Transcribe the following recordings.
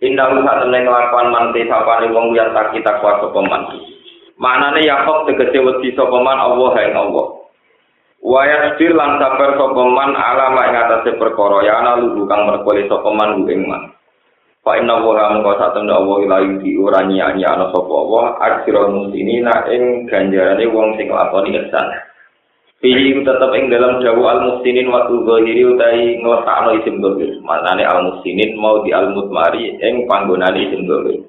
Indah usah temen kelakuan manti sapane wong yang tak kita kuat sopeman. Manane Yakob tegese wedi sopeman Allah ing Allah. Wa yasbir lan sabar sopeman ala mak ing atase perkara ya ana lugu kang merkole sopeman ing man. Fa inna wa mengko satemene Allah ila yudi ora nyanyi ana sapa Allah akhirul muslimina ing ganjarane wong sing lakoni ihsan. Fihi tetap ing dalam jawu al muhsinin waktu zahiri utai ngelesakno isim dohir. Maknane al muhsinin mau di al mutmari ing panggonan isim dohir.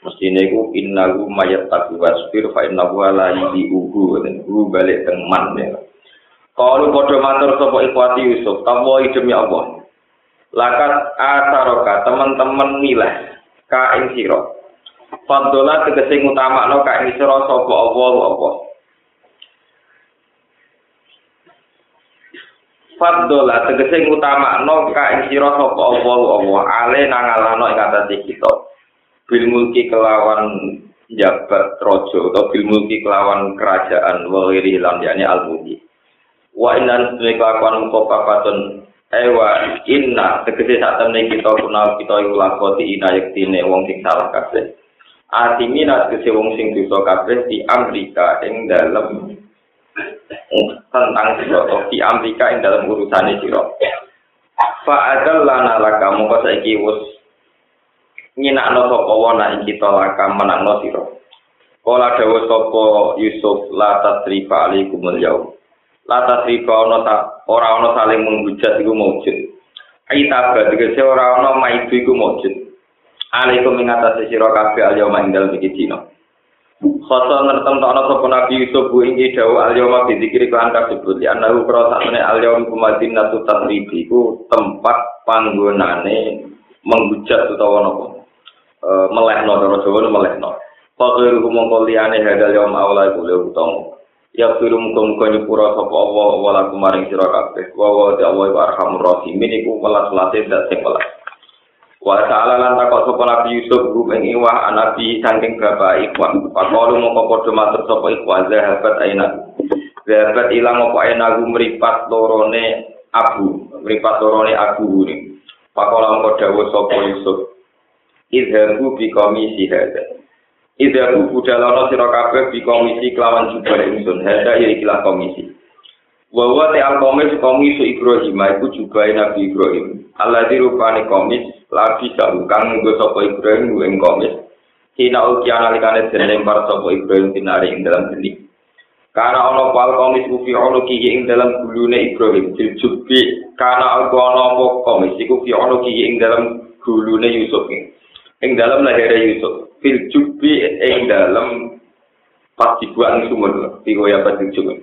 Mestine iku innahu mayat wasfir fa innahu la yidi uhu dan uhu balik teng man ya. Kalau padha matur sapa ikhwati Yusuf, tawa demi Allah. Lakat asaroka teman-teman milah ka ing sira. Faddola tegese ngutamakno ka ing sira sapa Allah Allah. Faddola tegese ngutamakno ka ing sira sapa apa Allah ale nangalano ing atase kita. Bil mulki kelawan jabat raja atau bil mulki kelawan kerajaan wa ghairi lan yani al mulki wa inna sunni kelakuan mukofafatun ewa inna tegese sak temne kita kunal kita iku lakoti ina yektine wong sing salah kabeh. Atimina tegese wong sing dosa kabeh di Amerika ing dalem tentang siro di Amerika yang dalam urusan siro. Fa adal lana laka mongko saiki wis nyinakno sapa wana ing kita laka menangno sira. Kala dawuh sapa Yusuf la tasrifa alaikumul yaum. La tasrifa ana ta ora ana saling menghujat iku maujud. Aita tegese ora ana maidu iku maujud. Alaikum ing atase sira kabeh al yaum ing dalem iki dina. Khoso ngertem tokno sapa Nabi Yusuf bu ingi dawu al-yawma bi dzikri kan kasebut ya ana ukra sakmene al-yawm kumadin natu tasribi ku tempat panggonane menghujat utawa napa e, melehno cara Jawa melehno. Fakir mongko liyane hadal yawm awla iku le utama. Ya firu muga-muga nyepura sapa Allah wala kumaring sira kabeh. Wa wa Allah arhamur rahimin iku welas-welase dat sing welas. Wa ta'ala lan takok sapa Nabi Yusuf rum ing iwah anabi saking bapak ikhwan. Pakolu mongko padha matur sapa ikhwan zahabat aina. Zahabat ilang apa aina mripat lorone abu, mripat lorone abu ni. Pakola mongko dawuh sapa Yusuf. Idhabu bi komisi hada. Idhabu budalono sira kabeh bi komisi kelawan jubah ingsun. Hada ya ikilah komisi. Wawa te al komis komisu Ibrahim iku juga Nabi Ibrahim. Allah dirupani komis lagi kang nggo sapa Ibrahim ing komis. Kina uki analikane den lempar sapa Ibrahim tinari ing dalam geni. Karena ono pal komis ufi ono kiki ing dalam gulune Ibrahim. Diljubi karena aku ono apa komis iku fi ono kiki ing dalam gulune Yusuf ing dalam lahir Yusuf. Fil jubi ing dalam pas dibuang sumur. Tiga ya pas dibuang.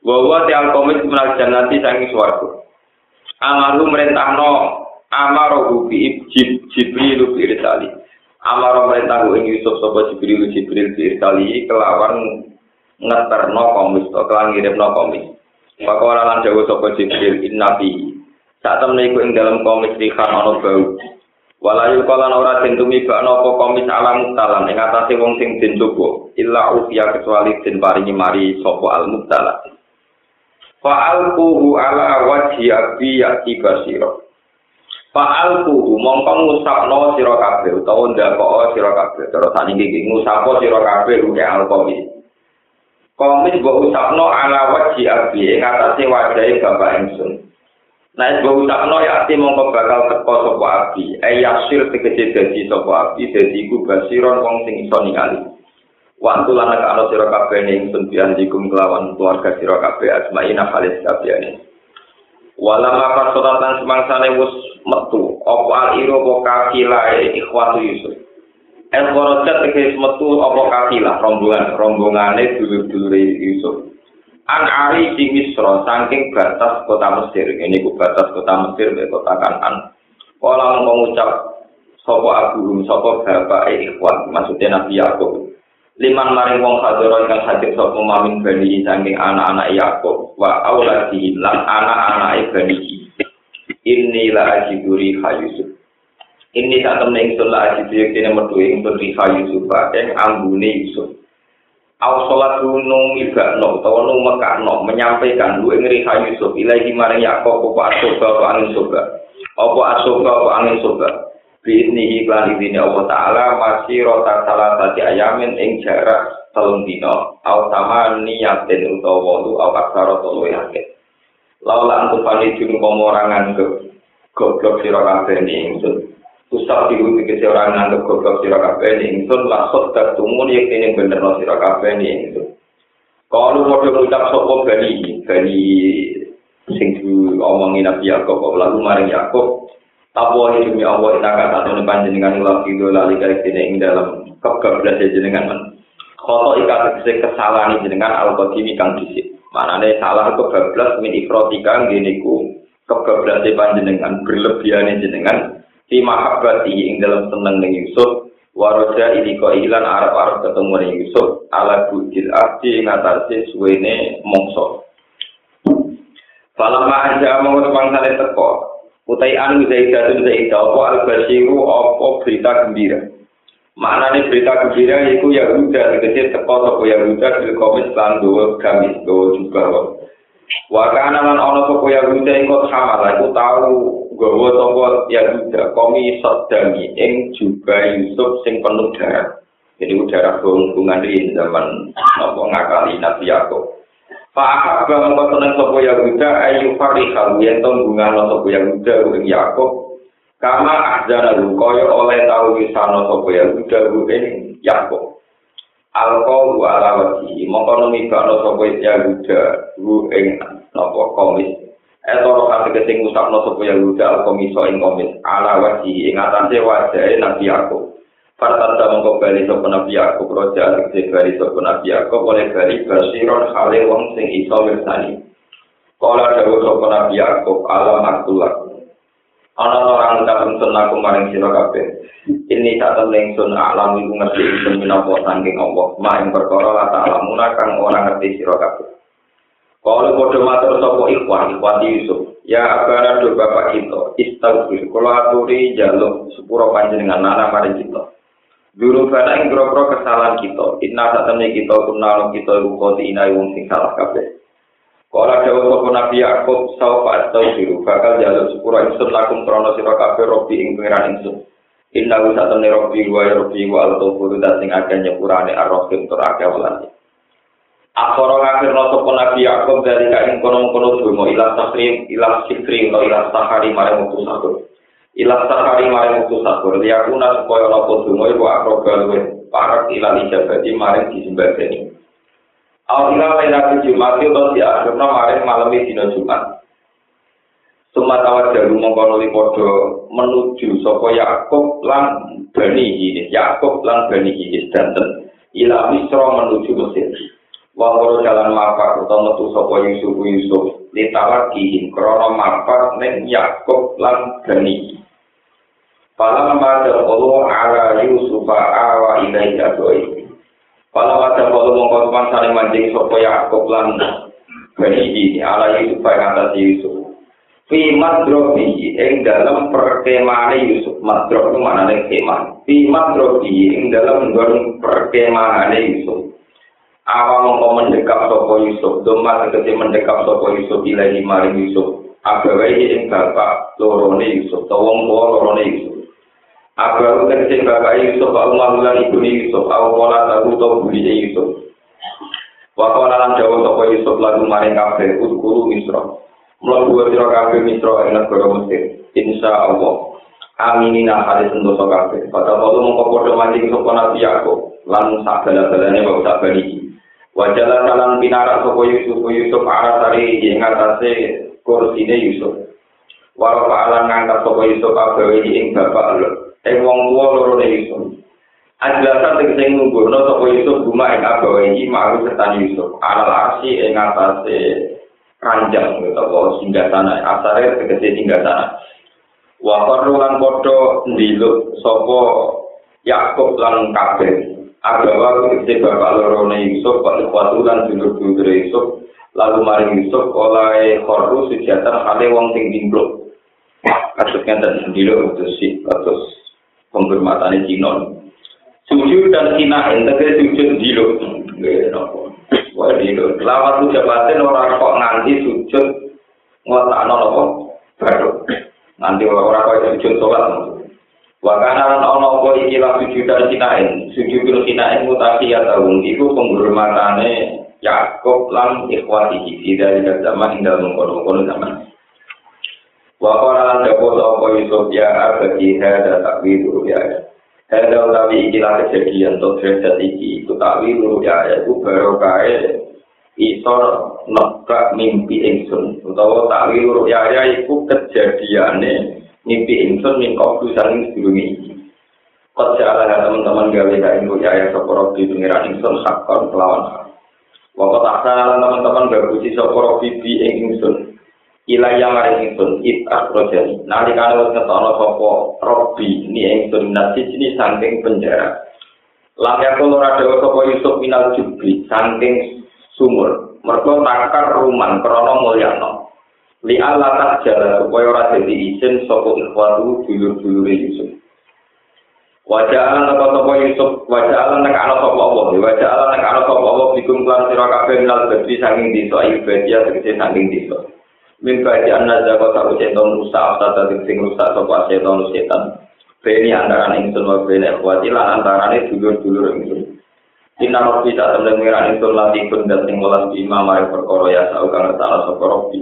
Wawa tiang komis menal janati sangi suaraku. Amaru merintahno amaro bi Jibril bi irsali. Amaro merintahku ing Yusuf sapa Jibril Jibril bi irsali kelawan ngeterno komis to kelan ngirimno komis. Pakola lan dawuh sapa Jibril innabi. Sak temne iku ing dalam komis rihan ana bau. Walayu kala ora den tumibak napa komis alam mutalan ing atase wong sing den coba illa ufiya kecuali den paringi mari sapa al mutala. Fa'alquhu ala wajhi abi basira. Fa'alquhu mongko ngusapno sira kabeh utawa ndakok sira kabeh. Terus saniki iki ngusapo sira kabeh uke alqami. Komis mbok usapno ala wajhi abi ing atase wajahe bapak ingsun. Nah, mbok usapno ya ati mongko bakal teko sapa abi. Ayasir tegese dadi sapa abi dadi iku basiron wong sing iso ningali. Waktu lana kalau siro kabeh ning sunbian dikum kelawan keluarga siro kabeh asmaina khalis kabehane. Walam apa sodatan semangsane wus metu opo al iro opo kafilah ikhwatu Yusuf. El korojat tegis metu opo kafilah rombongan rombongane dulur-dulur Yusuf. An ari di Misro saking batas kota Mesir. Ini ku batas kota Mesir be kota Kanan. Kala mengucap sopo abu sopo bapak ikhwan maksudnya Nabi Yakub. liman maring wong hadoro ingkang hadir sapa mamin bani saking anak-anak Yakub wa auladihi lan anak-anak bani Inni la ajiduri Yusuf. Ini tak temen ingsun la yang kene metu ingsun riha Yusuf ing ambune Yusuf. Aw salat nung ibakno utawa nung mekakno menyampaikan lu ing riha Yusuf ilahi maring Yakub apa asoba apa angin soba. Apa asoba apa angin soba. Bisni iklan izini Allah Ta'ala masih rota salah satu ayamin ing jarak telung dino au sama niatin utawa lu au aksara tolu yakin laula antu pali jun komo orang nganggep goblok sira kabeh ingsun usah diru iki orang nganggep goblok sira kabeh ni ingsun laksud tertumun yak ini bener sira kabeh ingsun kalau mau ngucap sopo bani bani sing omongin Nabi Yakob lalu maring Yakob Apa demi Allah ina kata satu panjenengan ulah itu lali kali ing dalam kebablas jenengan men. Koto ika tegese kesalahan jenengan al qadimi kang dhisik. Manane salah kebablas min ifrotika ngene ku kebablas panjenengan berlebihan jenengan. Di mahabbati ing dalam seneng ning Yusuf. Ini kok ilan Arab Arab ketemu ning Yusuf. Ala bujil abdi ngatasi suwene mongso. Falamma aja mongko pangsane teko. Utai anu zaidah itu zaidah apa al basiru apa berita gembira maknanya berita gembira itu ya udah tegese teko toko ya udah di komis lan dua gamis dua juga wakana lan ono toko ya udah ikut sama lah itu tahu gawa toko ya udah komi sodami ing juga Yusuf sing penuh darah. Jadi udara hubungan di zaman nopo ngakali Nabi Yaakob Pak Abba mengko seneng sapa Yahuda ayu farihal yen to bungano sapa Yahuda ing Yakub kama ahzana kaya oleh tau wisana sapa Yahuda ing Yakub Alko wa ala wajhi mongko numibakno sapa Yahuda ing napa komis Eto ati kesing usapno sapa Yahuda al-komiso ing komis ala wajhi ing atase wajahe Nabi Yakub Fartata mongko bali sapa Nabi Yakub roja tegese bali sapa Nabi Yakub oleh bali basiron hale wong sing iso mirsani. Kala dawuh sapa Nabi Yakub alam akulak. Ana orang ucap ingsun aku maring sira kabeh. Ini tak temen ingsun alam iku ngerti ingsun minapa saking Allah. Ma ing perkara la ta'lamuna kang ora ngerti sira kabeh. Kalau bodoh matur sopo ikhwan, ikhwan Yusuf, ya abana do bapak kita, istaghfir, kalau aturi jaluk sepuro panjenengan nana mari kita. Dulu bana ing kesalahan kita. Inna satene kita kunalo kita iku koti ina wong sing salah kabeh. Kala dewa sapa Nabi Yakub saufa astaufiru bakal jaluk sepura ingsun lakum krono sira kabeh robi ing pangeran ingsun. Inna wa satene robi wa robi wa al tawfuru dan sing akeh nyepurane ar-rahim tur akeh welane. Akhara ngakir no sapa Nabi Yakub dari kain kono-kono dungo ilah sahri ilah sikri atau ilah sahari mare mutus aku. ilah sakari maring mutu sakur liyakuna supaya lapo dungo iku akroba luwe parak ilah ijabati maring disembadani Al ilah lainati Jumat itu di akhirnya maring malam dina Jumat. Sumat awal jalu mengkonoli podo menuju sopo Yakob lan Bani Hinis. Yakob lan Bani Hinis danten. Ilah Misro menuju Mesir. Wahoro jalan mapak atau metu sopo Yusuf Yusuf. Litawat kihin krono mapak neng Yakob lan Bani. Falam pada Allah ala Yusuf awa ilai jadoi. Falam pada Allah mengkotupan saling mancing sopo Yaakob lan Bani ini ala Yusuf yang atas Yusuf. Fi madrobi ing dalam perkemahan Yusuf. Madrob itu mana nih kemah. Fi madrobi dalam gorong perkemahan Yusuf. Awa mengko mendekap sopo Yusuf. Doma tegesi mendekap sopo Yusuf ilahi maring Yusuf. Agawai ing bapak lorone Yusuf. Tawong tua lorone Yusuf. Abaru tegese bapak Yusuf wa umar lan ibu Yusuf au pola tahu to buli Yusuf. Wa qala lan dawa sapa Yusuf lagu maring kabeh utkuru Misra. Mlebu sira kabeh Misra ing negara Mesir. Insyaallah. Aminina hadis sentosa kabeh. Pada waktu mongko padha mancing sapa Nabi Yakub lan sak bala-balane bapak sak bali. Wajalan dalam pinarak sapa Yusuf Yusuf arah sari ing atase kursine Yusuf. Walau paalan ngangkat sapa Yusuf kabeh ing bapak lho. Ing wong tuwa loro ne Yusuf. Ajlasan tegese ngungguhno sapa Yusuf guma ing abawa iki maru serta Yusuf. Alal arsi ing atase ranjang utawa singgah sana. Asare tegese singgah sana. Wa lan padha ndiluk sapa Yakub lan kabeh. Agawa tegese bapak loro ne Yusuf kok kuatu lan dulur-dulur Yusuf. Lalu maring Yusuf oleh korru sujatan hale wong sing dimblok. Kasusnya dan sendiri untuk si kasus penghormatan Cina. Sujud dan Cina entek sujud dilo. Wah dilo. Lawat ucapan orang kok nganti sujud ngotakno apa? Baru. Nanti orang kok sujud sholat. Wakana ana apa iki lah sujud dan Cina. Sujud dan Cina itu tapi ya tahu. Iku penghormatannya Yakob lan ikhwati dari zaman hingga mengkono-kono zaman. Wakaralan dapo sopo Yusuf ya bagi hada takwi dulu ya. Hada tapi ikilah kejadian untuk derajat iki itu takwi dulu ya. Aku baru eh. isor nokra mimpi insun. Untuk takwi dulu ya ya aku kejadiannya mimpi insun mingkau tuh saling dulu ini. Kecuali teman-teman gawe dari dulu ya ya sopo di pengiran insun hakon lawan. Wakaralan teman-teman gak usi sopo ing di Ilaya maring ingsun it akrojani. Kan harus ngetono sopo robi ini ingsun nasi ini saking penjara. Lamya kolora dewa sopo Yusuf minal jubli saking sumur. Mereka takar ruman krono mulyano. li Allah tak jala supaya ora dadi izin sapa ikhwatu dulur-dulur Yusuf. Wajah Allah nak sapa Yusuf, wajah Allah nak ana sapa Allah, wajah Allah nak ana sapa Allah bikum lan sira kabeh minal badi saking desa ibadia tegese saking desa. Min kaji anna jago tak setan rusak atau tadi sing rusak sapa setan setan. Beni antara ingsun wa beni ikhwati lan antara dulur-dulur ingsun. Inna rabbi tak temen ngira ingsun lati kun dan sing welas bima mari perkara ya sau kang salah sapa rabbi.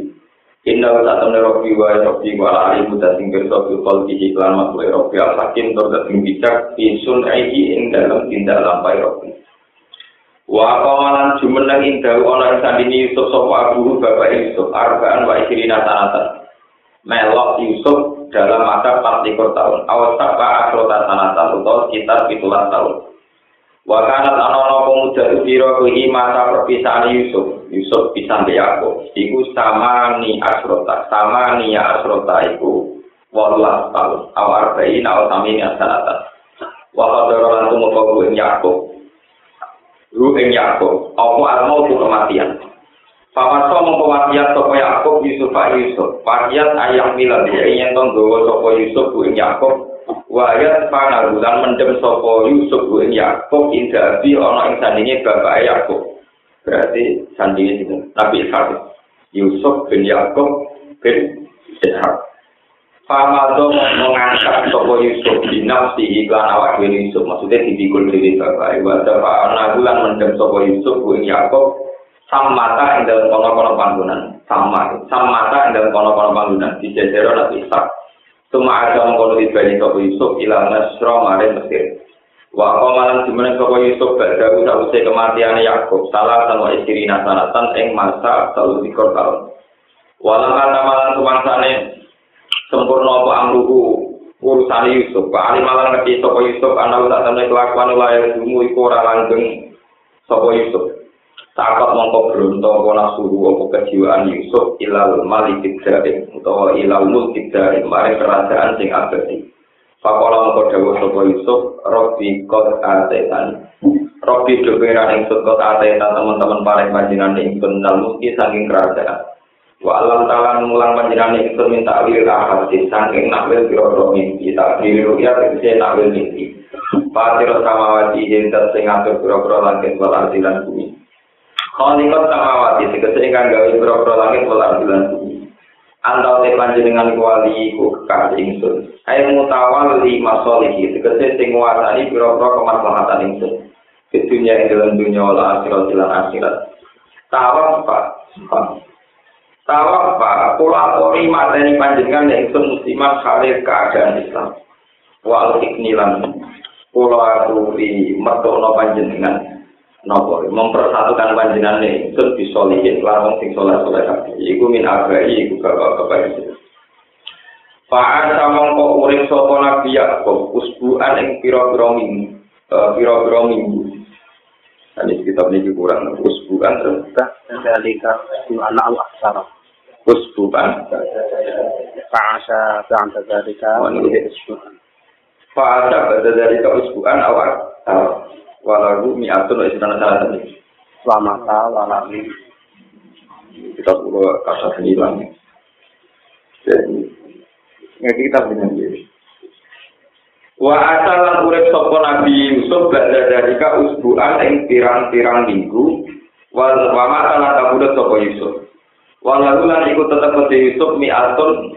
Inna ta'ala ne rofi wa rofi wa ali muda sing kerso fi qalbi iklan makhluk rofi al hakim tur sing bijak fi sunaihi ing dalam tindak lampai rofi. Wa qamalan jumeneng ing dawu ana ing sandini Yusuf sapa abu bapak Yusuf arbaan wa isrina sanatan. Melok Yusuf dalam masa 24 tahun. Awas sapa asrota sanatan utawa sekitar 17 tahun. Wa kanat ana pemuda sira kuwi masa perpisahan Yusuf. Yusuf bisa Yakub. Iku sama ni asrota, sama ni asrota iku walah tahun. Awal bayi nawa sami ni asalatan. Waktu orang itu mau gue Yakub. Lu ing Yakub. Apa almau tu kematian. Paman so mau kematian sopo Yakub Yusuf Yusuf. Wasiat ayam milan dia ingin tonggo sopo Yusuf gue Yakub. Wayat panarulan mendem sopo Yusuf gue Yakub indah bi ono insan ini bapak Yakub. Berarti sandi itu Nabi Ishak Yusuf bin Yakub bin Ishak. Famado mengangkat sopo Yusuf di nafsi iklan awak diri Yusuf maksudnya dipikul diri bapak. Wajah pak Nagulan mendem sopo Yusuf bin Yakub samata ing dalam kono-kono panggonan sama samata ing dalam kono-kono panggonan di jajero Nabi Ishak Tuma ada mengkono ibadi sopo Yusuf ilang Nasro mare Mesir. Wa komalan dimana sopo Yusuf berdaru sausai kematian Yakub salah sama istri nasanatan ing masa selalu dikor tahun. Walau kata malan kemangsane sempurna apa amruhu urusan Yusuf. Pak Ali malan ngerti sopo Yusuf anak tak temen kelakuan layar dumu iku ora langgeng sopo Yusuf. Takut mongko bronto apa suruh apa kejiwaan Yusuf ilal malik jaring utawa ilal mulk jaring mari kerajaan sing abadi. Pakola mongko dawuh sapa Yusuf, Robbi kot atetan. Robbi doberan ing kot atetan teman-teman paling panjenengan ing benal mulki saking kerajaan. Wa alam ta'ala mulang panjenengan ing minta awil ahadis saking nakwil biro mimpi tak diri ruya tegese nakwil mimpi. Fatiro samawati jentar sing atur biro-biro langit wal ardilan bumi. Kholikot samawati tegese ingkang gawe pira-pira langit wal ardilan bumi. Antau te panjenengan kuali ku kekasih ingsun. Ayo mutawal li masolihi tegese sing nguasani pira-pira kemaslahatan ingsun. Di dunia ing dalam dunia wal akhirat lan akhirat. Tawaf pak. Pak. Kula tori materi panjenengan ingsun muslimat khalir keadaan Islam. Wa al-iknilan. Kula aturi mertono panjenengan. nopo mempersatukan panjenengan nih itu disolihin larang sing soleh soleh kabeh. Iku min abai iku bapak bapak itu Fa'an sama kok urip sapa nabi Yakub usbuan ing pira-pira minggu pira-pira minggu. Ini kitab ini kurang usbuan terus. Dari anak Allah sarah usbuan Fa'asa ba'da dzalika Fa'asa ba'da dzalika usbuan awak walau mi'atun wa isna salah tadi. Selamata walawi. Kita perlu kata sembilan. Jadi, ngerti kita dengan diri. Wa asalan urip sapa Nabi Yusuf badha dalika usbuan ing pirang-pirang minggu wal wa mata la kabudut sapa Yusuf. Walau lan iku tetep Yusuf mi'atun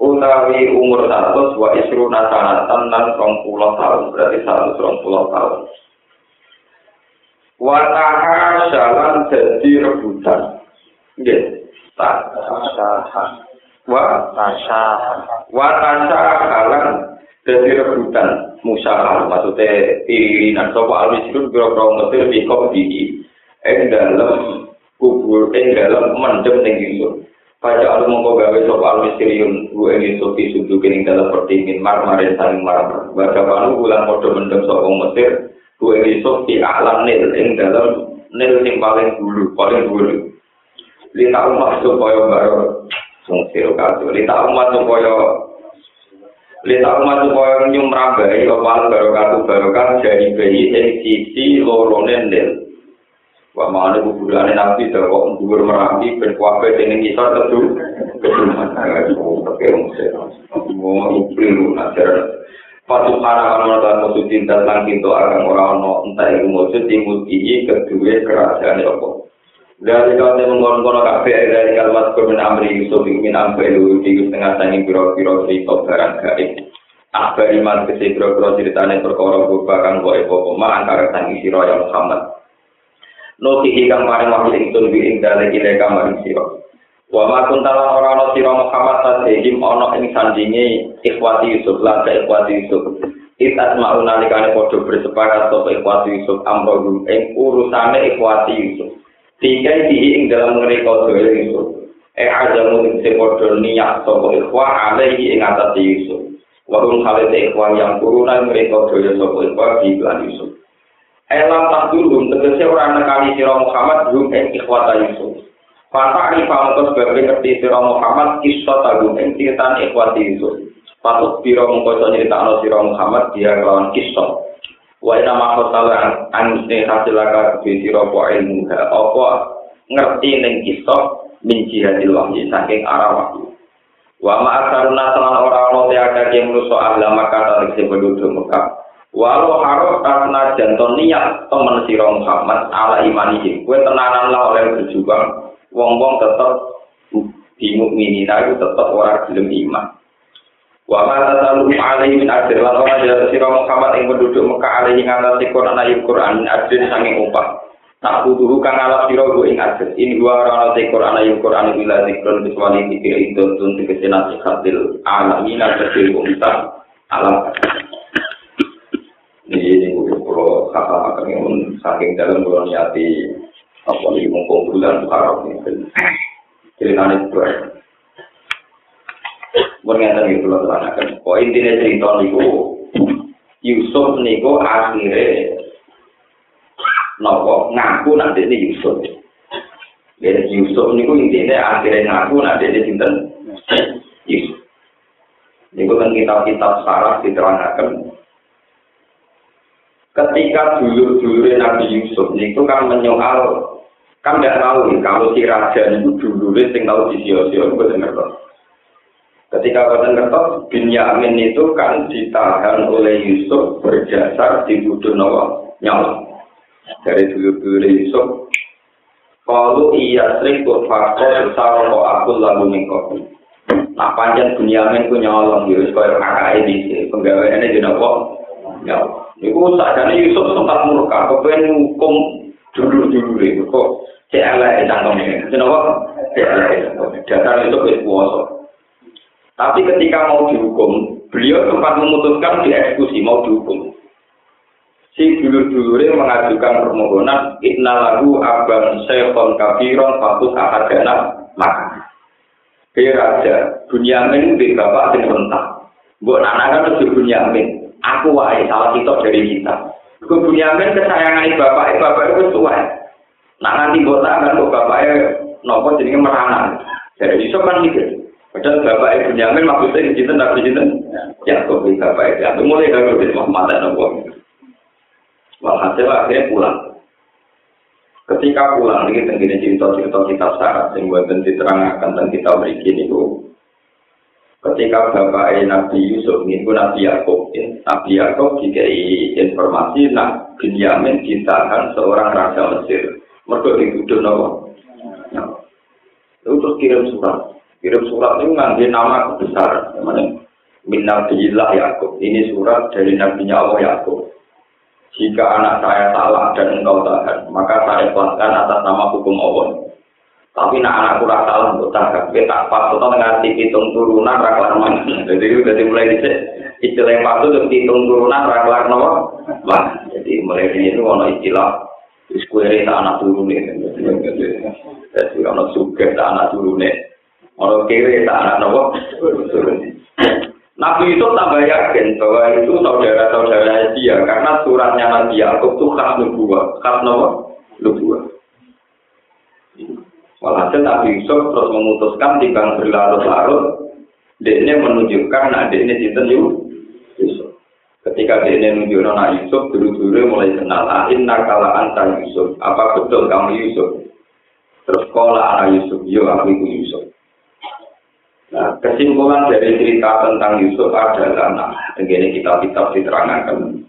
utawi umur satu wa isru nasanatan lan rong puluh tahun berarti satu rong puluh tahun wataha jalan jadi rebutan. Nggih. Tasaha wa? Tasaha watasa jalan jadi rebutan. Musaha maksudnya irinan. Sapa alwisrun biro-biro mesir bikop didi ing dalem kubur ing dalem mendem ning ingsun Pada alu mongko gawe sop al misterium gue ini sopi sudu kening dalam pertingin mar marin saling mar baca panu bulan podo mendem sop mesir gue ini sopi alam nil ing dalam nil sing paling dulu paling dulu. Lita umat supaya baru sung siro kado lita umat supaya lita umat supaya nyumrabai opal baru kado baru kan jadi bayi ing sisi lorone nil Wa mana kuburane nabi terkok dhuwur merapi mesti mau ikliru najar Patu kana ta musuh cinta lan kinto akan ora ono entah iku musuh timut iki kedue kerajaan apa. Dari kau yang mengkonon kafe dari kalimat kurmin amri yusuf ingin ambil di tengah tanging biro biro cerita barang gaib. Apa iman kesi biro biro ceritanya perkara bukan kau ibu ma antara tangi siro yang Muhammad Nuti ikang paring wahyu ingsun bi ing dalem ile kamar sira. Wa ma kuntala ora ana sira Muhammad sadehim ana ing sandinge ikhwati Yusuf lan ikhwati Yusuf. Itat mau nalikane padha bersepakat sapa ikhwati Yusuf amro ing urusane ikhwati Yusuf. Tiga dihi ing dalam ngreka dhewe Yusuf. Eh aja mung sing padha niat sapa ikhwa alaihi ing atas Yusuf. Warung khalid ikhwa yang kuruna mereka dhewe sapa ikhwa di Yusuf. Elam tak dulu, tegese orang nekani sira Muhammad belum ing ikhwata Yusuf. Fata ari pamungkas sebagai ngerti sira Muhammad kisah tagum ing ceritan ikhwati Yusuf. Patut biro mengkoso nyeritakno sira Muhammad dia kelawan kisah. Wa ina makhotala an hasilaka bi sira po ilmu apa ngerti ning kisah min jihadil wahyi saking arah wahyu. Wa ma asaruna salan ora ana te akeh menusa ahla Makkah tegese penduduk Mekah. Walau harus karena janton niat temen siro Muhammad ala imanihim. Kue tenanan lah oleh berjuang. Wong-wong tetap bingung ini, tapi tetap orang belum iman. Wa ma tasalu alaihi min ajr lan ora ya sira Muhammad ing penduduk Mekah alaihi ngatasi Quran ayat Quran ajr sanging upah. Tak butuh kang alap sira go ing ajr. In wa ora te Quran ayat Quran bila zikrun kecuali dikira itu tun tegese nasihat dil alamin tegese umat alam. Saking dalam kalau niati apa nih mumpung bulan haram ini. Cerita ini itu. Bernyata nih kalau terangkan. Kok intinya cerita niku Yusuf niku akhirnya nopo ngaku nanti ini Yusuf. Jadi Yusuf niku intinya akhirnya ngaku nanti ini sinten Yusuf. Niku kan kitab-kitab sarah diterangkan ketika dulu-dulu Nabi Yusuf itu kan menyoal kan tidak tahu kalau si raja itu dulu sing tahu di sio-sio itu ngertos. Ketika Badan ngertos, Binyamin itu kan ditahan oleh Yusuf berjasar di Budu Nawa nyawa. Dari dulu-dulu Yusuf, kalau iya sering faktor besar kok aku lalu mengkopi. Nah panjang Binyamin ku nyolong Yusuf kaya kakak ini, penggawaannya di Nawa nyawa. Iku sakjane Yusuf sempat murka, kepen hukum dulu-dulu itu kok elek cangkeme. Kenapa? Cek elek. Dasar itu wis kuwasa. Tapi ketika mau dihukum, beliau sempat memutuskan dieksekusi, mau dihukum. Si dulur-dulure mengajukan permohonan inna lagu abang syekhon kafiron fatus ahadana maka. Kaya raja, Bunyamin di bapak sing rentah. Buat anak kan lebih Bunyamin. Aku wae salah kita dari kita. Kau Bunyamin kesayangan bapak, bapak itu tua. Nak nanti botak kan kok bapaknya nopo jadi merana. Jadi Yusuf kan mikir. Padahal bapak ibu Bunyamin maksudnya di cinta nabi cinta. Ya kok bapak itu. Mulai dari itu Muhammad dan nopo. Walhasil akhirnya pulang. Ketika pulang, ini tenggine cerita-cerita kita syarat, yang buat diterangkan dan kita berikin itu, ketika bapak Nabi Yusuf itu Nabi Yakub Nabi Yakub dikai informasi nah Binyamin ditahan seorang raja Mesir mereka dituduh nawa nah, terus kirim surat Kirim surat itu ngambil nama kebesaran. Namanya Min Nabiillah Yakub. Ini surat dari Nabi Allah Yakub. Jika anak saya salah dan engkau tahan, maka saya kuatkan atas nama hukum Allah. Tapi nak anakku rasa salah untuk tahan, kita tak pas, ngerti hitung turunan raklar mana. Jadi itu dari mulai dicek, istilah patut untuk hitung turunan raklar nama. Wah, jadi mulai dari itu ada istilah Square tak anak turun Jadi kalau suka tak anak turun Kalau kiri tak anak nama turun Nabi itu tambah yakin bahwa itu saudara-saudara dia karena suratnya Nabi Yakub itu khas nubuah, khas nubuah. Walhasil Nabi Yusuf terus memutuskan timbang berlarut-larut, dia menunjukkan nah dia ini cinta Yusuf. Ketika dia ini menunjukkan Nabi Yusuf, dulu-dulu mulai kenal, ah, nakala antar Yusuf, apa betul kamu Yusuf? Terus kola anak Yusuf, yo aku itu Yusuf. Nah, kesimpulan dari cerita tentang Yusuf adalah, nah, begini kita kitab diterangkan.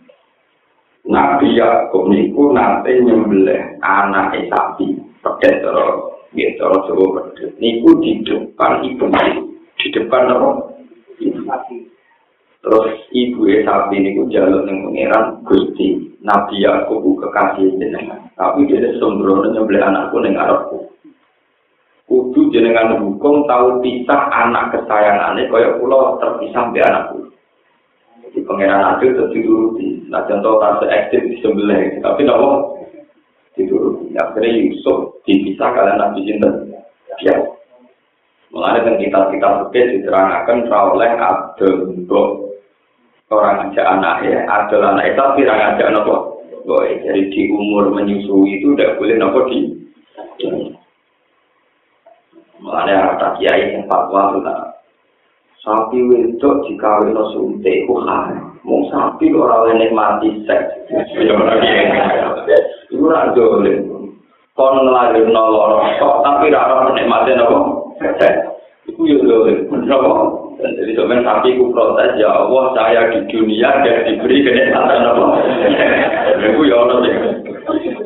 Nabi Yakub niku nanti nyembelih anak sapi, pedet terus, gitu, coba pedet. Niku di depan ibu, di depan apa? Terus ibu sapi niku jalur yang pengiran Gusti Nabi Yakub kekasih jenengan. Tapi dia sembrono nyembelih anakku neng Arabku. kudu jenengan hukum tahu pisah anak kesayangannya kaya pulau terpisah di anak kudu di pengeran adil itu dituruti nah contoh tak se-ekstrim di sebelah tapi nopo akhirnya Yusuf dipisah kalian nabi cinta ya. Mulai dengan kita kita bukit diterangkan oleh Abdul orang aja anak ya Abdul anak. Itu orang aja nopo? Boy, jadi di umur menyusui itu tidak boleh nopo di Mulanya ada kiai yang fatwa tentang sapi wedok dikawin no suntik ku mau sapi orang lain mati seks. Itu ora dolen kon ngelahir nolor tapi rara menikmati nopo itu yo dolen nopo jadi sebenarnya sapi ku protes ya Allah saya di dunia dan diberi kenikmatan nopo itu ya ono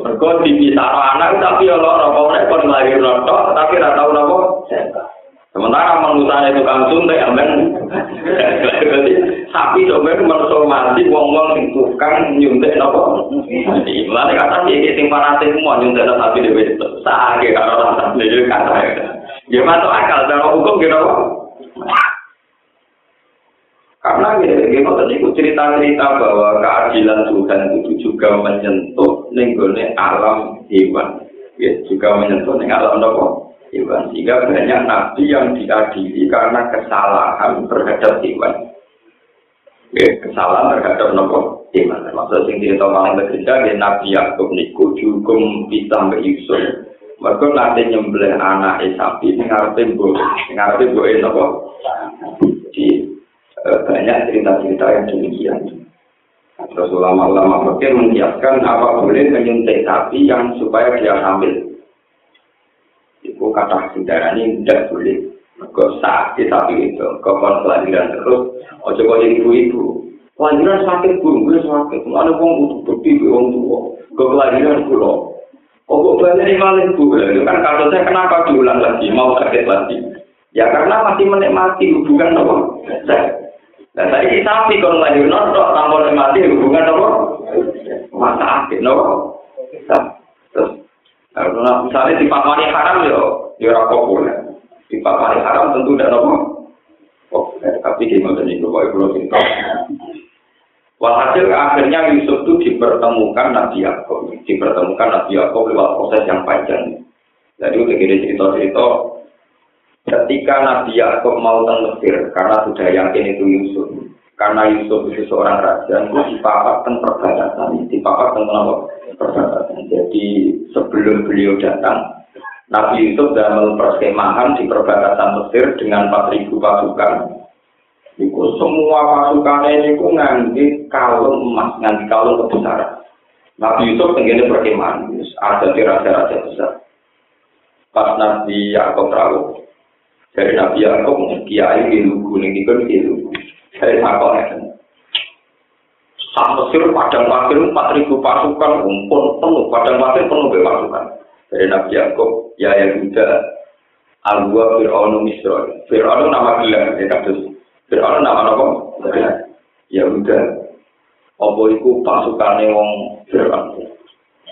Mergo dipisah anak tapi ya loro kok nek kon lahir notok tapi ora tau napa. Sementara manusia itu kan suntik amen. Jadi sapi manusia mati wong-wong sing tukang nyuntik. Jadi mulane kata iki sing fanatik semua nyuntik sapi dhewe. Sakake karo rasa dhewe kata. Ya masuk akal cara hukum gitu. Karena gini, tadi cerita-cerita bahwa keadilan Tuhan itu juga menyentuh nenggone alam hewan, ya, juga menyentuh neng alam nopo hewan. Sehingga banyak nabi yang diadili karena kesalahan terhadap hewan. Ya, kesalahan terhadap nopo hewan. Maksud sing cerita malam bekerja, ya, Nabi Yakub niku juga bisa Yusuf. Mereka nanti nyembelih anak sapi, ngarepe bu, ngarepe bu nopo. Di Eh, banyak cerita-cerita yang demikian. Terus ulama-ulama fakir menyiapkan apa boleh menyuntik sapi yang supaya dia hamil. Itu kata ini tidak boleh. Kok sakit sapi itu, kapan kelahiran terus, ojo kau jadi ibu-ibu. Kelahiran sakit burung, gue sakit. Ada uang butuh bukti, uang tua. Kau kelahiran pulau. Oh, kok banyak yang maling bu? Kan kasusnya kenapa diulang lagi, mau sakit lagi? Ya karena masih menikmati hubungan apa? Nah, saya sapi kalau lagi nonton tanpa mati hubungan apa? Masa akhir, no? Terus, nah, misalnya di pakmani haram yo, yo populer. Di pakmani haram tentu tidak nopo. Populer, tapi di mana nih kalau ibu cinta. Walhasil akhirnya Yusuf itu dipertemukan Nabi Yaakov, dipertemukan Nabi Yaakov lewat proses yang panjang. Jadi udah gini cerita-cerita Ketika Nabi Yakub mau ke Mesir, karena sudah yakin itu Yusuf, karena Yusuf itu seorang raja, itu dipapak perbatasan, dipapak perbatasan. Jadi sebelum beliau datang, Nabi Yusuf dalam perskemahan di perbatasan Mesir dengan 4.000 pasukan. Itu semua pasukannya ini ku nganti kalung emas, nganti kalung kebesaran. Nabi Yusuf tenggine perkemahan, ada di raja-raja besar. Pas Nabi Yakub rawuh, dari Nabi Yakub kiai di lugu kan di lugu dari takut Sak Mesir padang pasir empat ribu pasukan umpun penuh padang pasir penuh pasukan dari Nabi Yakub ya Yahuda Al-Gua Fir'aunu Misro. Fir'aunu nama gelar, ya kados. Fir'aunu nama apa? Ya udah. Apa iku pasukannya wong Fir'aun.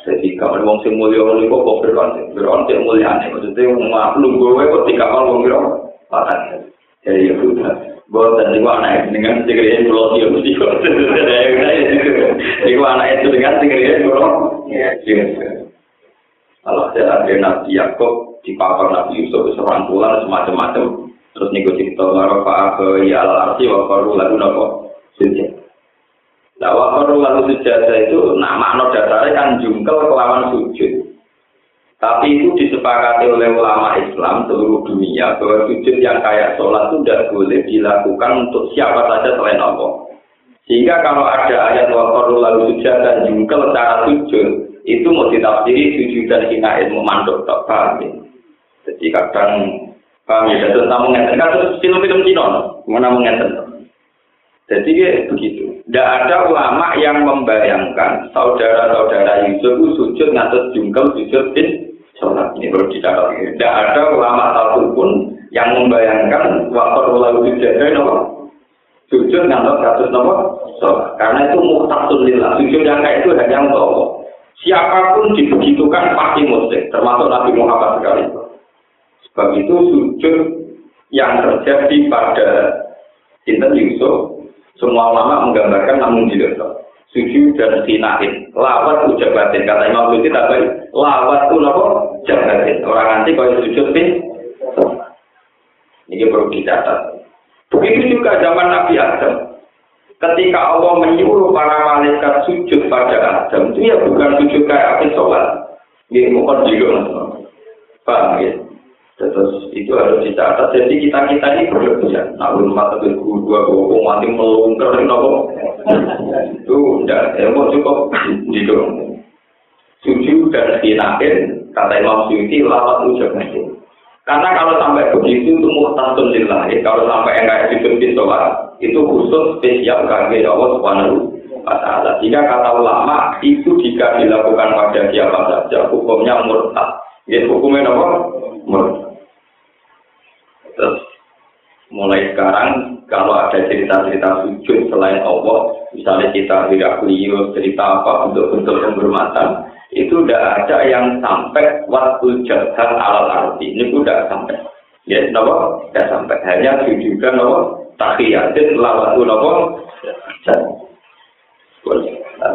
Jadi kalau wong sing mulia ngono iku kok Fir'aun. Fir'aun sing mulia maksudnya wong maklum gue kok dikawal wong Fir'aun. Pakan. Jadi ya Boten niku anak dengan segede pulau dia mesti kok. Niku anak itu dengan segede pulau. Ya, Kalau ada ada Nabi Yakob di papar Nabi Yusuf serangkulan semacam-macam. Terus niku cerita laro ke ya al arti wa qaru lagu nopo sujud. Lah wa itu nama no dasarnya kan jungkel kelawan sujud. Tapi itu disepakati oleh ulama Islam seluruh dunia bahwa sujud yang kayak sholat itu tidak boleh dilakukan untuk siapa saja selain Allah. Sehingga kalau ada ayat waktu lalu sujud dan jungkel cara sujud, itu mau ditafsiri sujud dan hina ilmu mandok tak paham. Jadi kadang paham ya, terus ngeten kan terus film-film Cina, mana ngeten. Jadi ya begitu. Tidak ada ulama yang membayangkan saudara-saudara Yusuf sujud ngatus jungkel sujud bin sholat ini perlu dicatat. Tidak ada ulama satupun yang membayangkan waktu lalu dijaga nopo sujud ngantor kasus nopo sholat. Karena itu muhtasun lillah. Sujud yang kayak itu hanya untuk Allah. Siapa pun dibegitukan pasti muslim, termasuk Nabi Muhammad sekali. Sebab itu sujud yang terjadi pada Sinten Yusuf, semua ulama menggambarkan namun tidak sujud dan sinahin lawat ujabatin kata Imam tak baik lawat itu apa jabatin. Orang nanti kalau sujud pin. Ini perlu dicatat. Begitu juga zaman Nabi Adam. Ketika Allah menyuruh para malaikat sujud pada Adam itu ya bukan sujud kayak apa sholat. Ini bukan juga paham ya Terus itu harus dicatat. Jadi kita kita ini berlebihan. Nah, belum mata guru dua bohong mati melungker, nopo. Itu ya mau cukup gitu. Sujud dan sinakin kata Imam Suyuti lawat ujar Karena kalau sampai begitu itu muhtasun lillah. Kalau sampai enggak di sholat itu khusus spesial kaki Allah Subhanahu wa taala. Jika kata ulama itu jika dilakukan pada siapa saja hukumnya murtad. Ya hukumnya apa? Murtad. Terus mulai sekarang kalau ada cerita-cerita sujud selain Allah, misalnya kita tidak beliau cerita apa untuk bentuk penghormatan, itu tidak ada yang sampai waktu jahat alal arti. Ini sudah sampai. Ya, nopo tidak sampai. Hanya sujudan nopo tahiyatin lawatu nopo.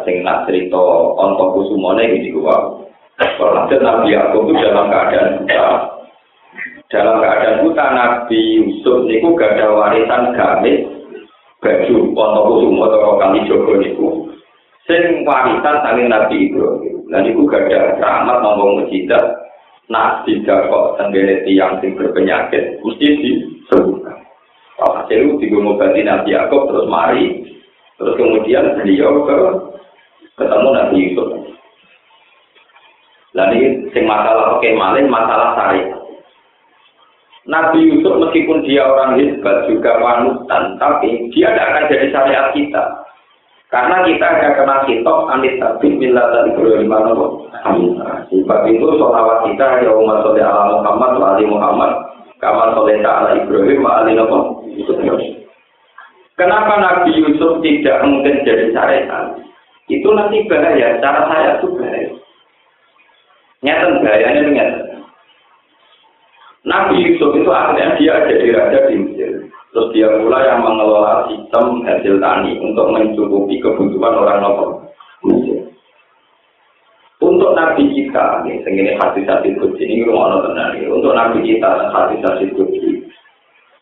Sing nak cerita ontok kusumone gitu gua. Kalau Nabi Yakub itu dalam keadaan buta, dalam keadaan buta Nabi Yusuf niku gak ada warisan gamis baju atau kusum atau kali jogo niku sing warisan saling Nabi Ibrahim dan niku gak ada rahmat ngomong mujizat Nabi kok tenggene tiang sing berpenyakit mesti disembuhkan Hasil itu digomobati Nabi Yaakob terus mari terus kemudian beliau ke ketemu Nabi Yusuf. Lalu sing masalah oke malin masalah syariat. Nabi Yusuf meskipun dia orang hebat juga panutan, tapi dia tidak akan jadi syariat kita. Karena kita akan kena kitab anit tabib bila tadi Ibrahim Amin. Sebab itu sholawat kita ya umat soleh ala Muhammad wa ali Muhammad kaman soleh ala Ibrahim wa ali Kenapa Nabi Yusuf tidak mungkin jadi syariat? Itu nanti bahaya, cara saya itu bahaya. Nyata bahayanya nyata. Nabi Yusuf itu akhirnya dia jadi raja di Mesir. Terus dia pula yang mengelola sistem hasil tani untuk mencukupi kebutuhan orang lokal Mesir. Untuk Nabi kita, ini hadis hadis kudus ini rumah tenang Untuk Nabi kita, hadis hadis kudus.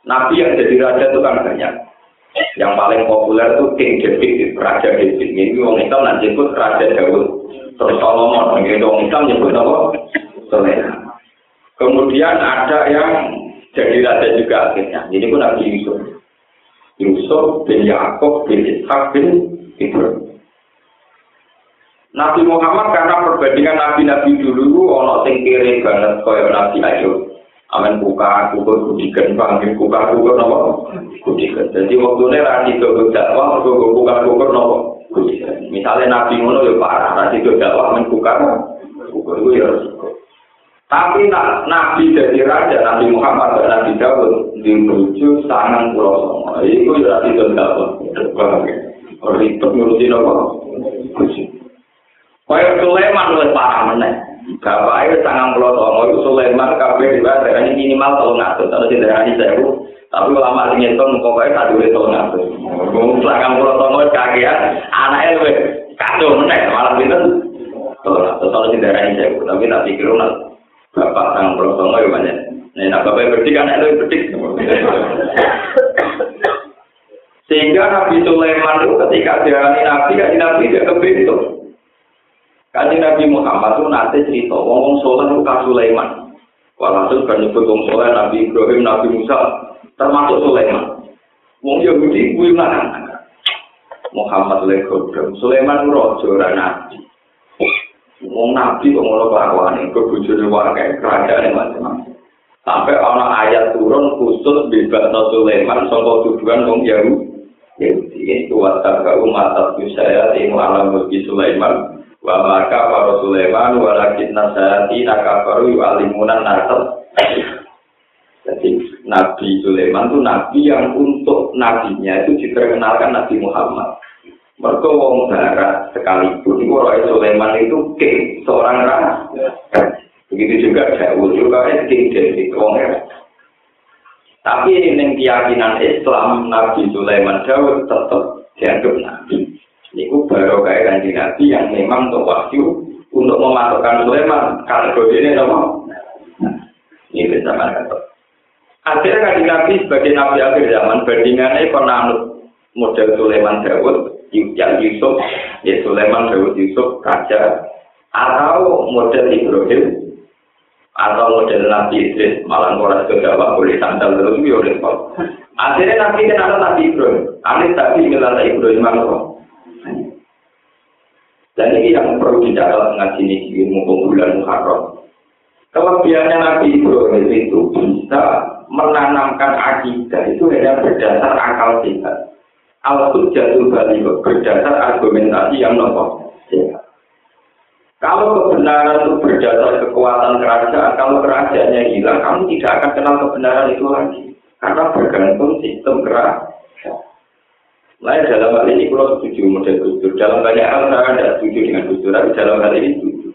Nabi yang jadi raja itu kan banyak. Yang paling populer itu King David, Raja David. Ini orang Islam nanti ikut Raja Daud. Terus Solomon, ini orang Islam nyebut apa? Soleha. Kemudian ada yang jadi raja juga akhirnya. Ini pun Nabi Yusuf. Yusuf bin Yaakov bin Ishak bin Ibrahim. Nabi Muhammad karena perbandingan nabi-nabi dulu ono sing kiri banget kaya Nabi Ayub. Amin buka kukur kudikan panggil buka kukur nopo kudikan. Jadi waktu ini rasi ke dakwah kukur buka kukur nopo kudikan. Misalnya Nabi ngono ya parah rasi ke dakwah men buka kukur itu ya. Tapi nak Nabi jadi raja, Nabi Muhammad dan Nabi Dawud dirujuk sangat pulau songo. Itu ya tidak dapat. Ribet ngurusin apa? Kaya Sulaiman luwes parah meneh. Bapak itu sangat pulau songo itu Sulaiman kabeh dibayar ini minimal tolong ngatur. Kalau tidak ada sewu, tapi ulama sing ngitung pokoknya satu itu tolong ngatur. Ngomong sangat pulau songo kagian, anaknya luwes kacau meneh malah pinter. Tolong. Kalau tidak ada sewu, tapi tak pikir Bapak sang prosongo ya banyak. Nah, bapak berdik kan itu berdik. Sehingga Nabi Sulaiman itu ketika diarani Nabi, kan Nabi dia kebentuk. Kaji Nabi Muhammad itu nanti cerita, ngomong soleh itu kan Sulaiman. Walhasil kan nyebut wong soleh Nabi Ibrahim, Nabi Musa, termasuk Sulaiman. Wong Yahudi mana? Muhammad legodom, Sulaiman rojo nabi. Wong nabi kok ngono kelakuane, kok bojone wae kerajaan macam-macam. Sampai ana ayat turun khusus bebas Sulaiman saka tuduhan wong Yahudi. Itu watak umat saya ilmu alam mulki Sulaiman wa maka para Sulaiman walakin nasati nakabaru alimunan nasab. Jadi Nabi Sulaiman itu nabi yang untuk nabinya itu diperkenalkan Nabi Muhammad. Mereka wong barat sekalipun itu Roy Sulaiman itu king, seorang raja. Begitu juga Daud juga king dari wong Tapi ini keyakinan Islam Nabi Sulaiman Daud tetap dianggap nabi. Ini baru kayak kanji nabi yang memang untuk wahyu untuk memasukkan Sulaiman kategori ini apa? Ini bisa kata. Akhirnya kanji nabi sebagai nabi akhir zaman bandingannya penanut model Sulaiman Daud yang Yusuf, ya Sulaiman Daud Yusuf, Raja, atau model Ibrahim, atau model Nabi Idris, malah orang kegawa boleh sandal terus, ya kok. Akhirnya Nabi kenal Nabi Ibrahim, Alif tadi ngelala Ibrahim mana Dan ini yang perlu dicatat ngaji ini ilmu bulan Muharram. Kelebihannya Nabi Ibrahim itu bisa menanamkan akidah itu hanya berdasar akal sehat al jatuh balik berdasar argumentasi yang nopo. Kalau kebenaran itu berdasar kekuatan kerajaan, kalau kerajaannya hilang, kamu tidak akan kenal kebenaran itu lagi. Karena bergantung sistem kerajaan. Nah, dalam hal ini kalau setuju model Gus Dalam banyak hal saya tidak setuju dengan Gus tapi dalam hal ini setuju.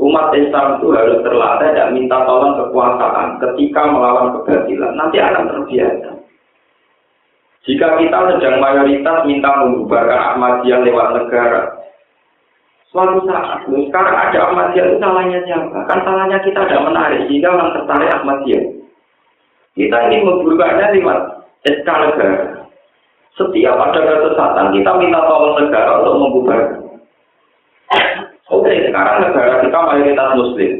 Umat Islam itu harus terlatih dan minta tolong kekuasaan ketika melawan kebatilan. Nanti akan terbiasa. Jika kita sedang mayoritas minta membubarkan Ahmadiyah lewat negara, suatu saat, sekarang ada Ahmadiyah itu salahnya siapa? Kan salahnya kita tidak menarik, sehingga orang tertarik Ahmadiyah. Kita ini membubarkannya lewat SK negara. Setiap ada kesesatan, kita minta tolong negara untuk membubarkan. Oke, sekarang negara kita mayoritas Muslim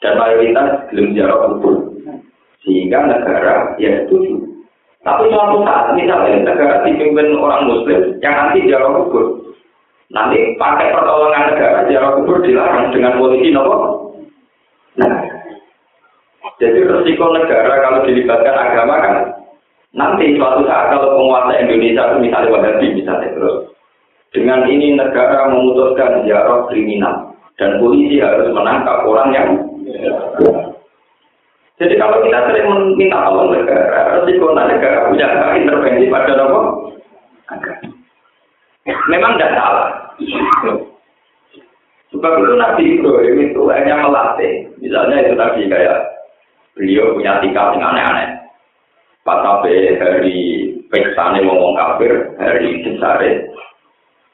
dan mayoritas belum jarak kubur, sehingga negara ya setuju tapi suatu saat misalnya negara dipimpin orang Muslim yang nanti jarak kubur, nanti pakai pertolongan negara jarak kubur dilarang dengan polisi nopo. Nah, jadi resiko negara kalau dilibatkan agama kan nanti suatu saat kalau penguasa Indonesia itu misalnya Wahabi misalnya terus dengan ini negara memutuskan jarak kriminal. Dan polisi harus menangkap orang yang jadi kalau kita sering meminta tolong negara, resiko negara punya intervensi pada apa? Memang tidak salah. Sebab itu Nabi Ibrahim itu hanya melatih. Misalnya itu tadi kayak beliau punya tingkah yang aneh-aneh. Pas sampai hari peksane ngomong kafir, hari besare,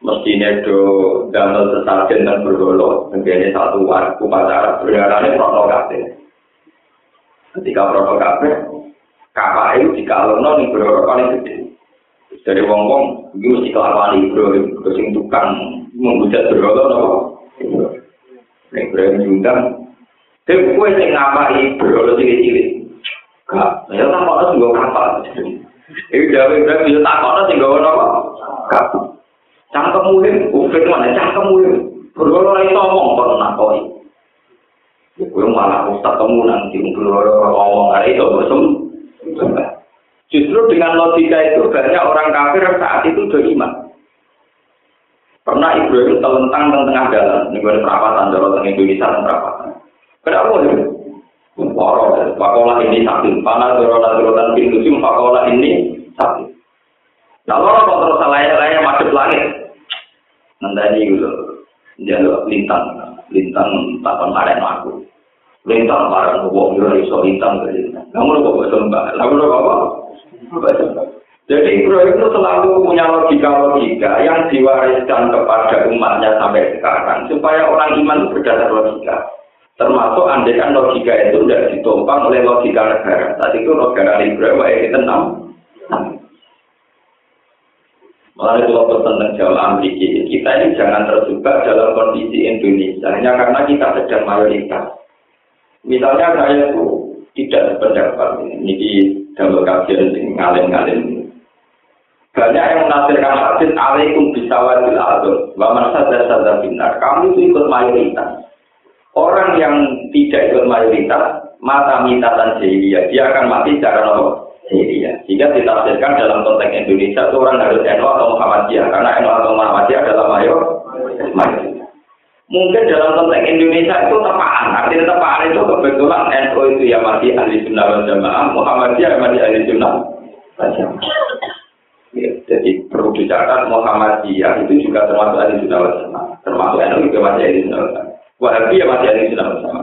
mestinya do damel sesajen dan bergolo, menjadi satu waktu upacara berdarahnya protokol ketika rokok kabeh kapal itu jika lo nol gede dari wong wong itu mesti kelar paling kesing tukang mengucap berolah nol yang berani juga tapi gue sih ngapa ibro lo sih cilik kak ya tak kok nol gue kapal. Itu jawab berani bisa tak mau nol sih gue nol kak cangkem mulim ufit mana? Cangkem mulim ora iso omong pernah kau Gue malah ustaz kamu nanti ngomong hari itu bersum. Justru dengan logika itu banyak orang kafir saat itu sudah iman. Pernah Ibrahim telentang tengah jalan, ini gue perapatan, jalan tengah Indonesia dan perapatan. Kenapa ya? Poro, pakola ini sakit. Panas dorona dorotan pintu sim, pakola ini sakit. Nah, kalau kok terus salah-salah masuk langit. Nanti gitu, jalur lintang, lintang tapan karen aku. Lintang barang wong yo iso lintang. Kamu kok bahasa mbak, lalu apa? Bahasa Jadi Ibrahim itu selalu punya logika-logika yang diwariskan kepada umatnya sampai sekarang supaya orang iman itu berdasar logika. Termasuk andekan logika itu tidak ditumpang oleh logika negara. Tadi itu negara Ibrahim yang tenang. Mulai kalau tentang Jawa Amerika, kita ini jangan terjebak dalam kondisi Indonesia hanya karena kita sedang mayoritas. Misalnya saya itu tidak sependapat ini di dalam kajian ngalim-ngalim. Banyak yang menafsirkan hadis alaikum bisawadil adil wa man sadar sadar binar. Kamu itu ikut mayoritas. Orang yang tidak ikut mayoritas, mata mitatan jahiliyah, dia akan mati secara apa? Jahiliyah. Jika ditafsirkan dalam konteks Indonesia, itu orang harus NU atau Muhammadiyah, karena NU atau Muhammadiyah adalah mayor, Mungkin dalam konteks Indonesia itu tepaan, artinya tepaan itu kebetulan NU itu ya masih ahli sunnah wal jamaah, Muhammadiyah masih ahli sunnah wal Ya, jadi perlu dicatat Muhammadiyah itu juga termasuk ahli sunnah wal jamaah, termasuk NU juga masih ahli sunnah wal jamaah. Wahabi ya masih ada sudah bersama.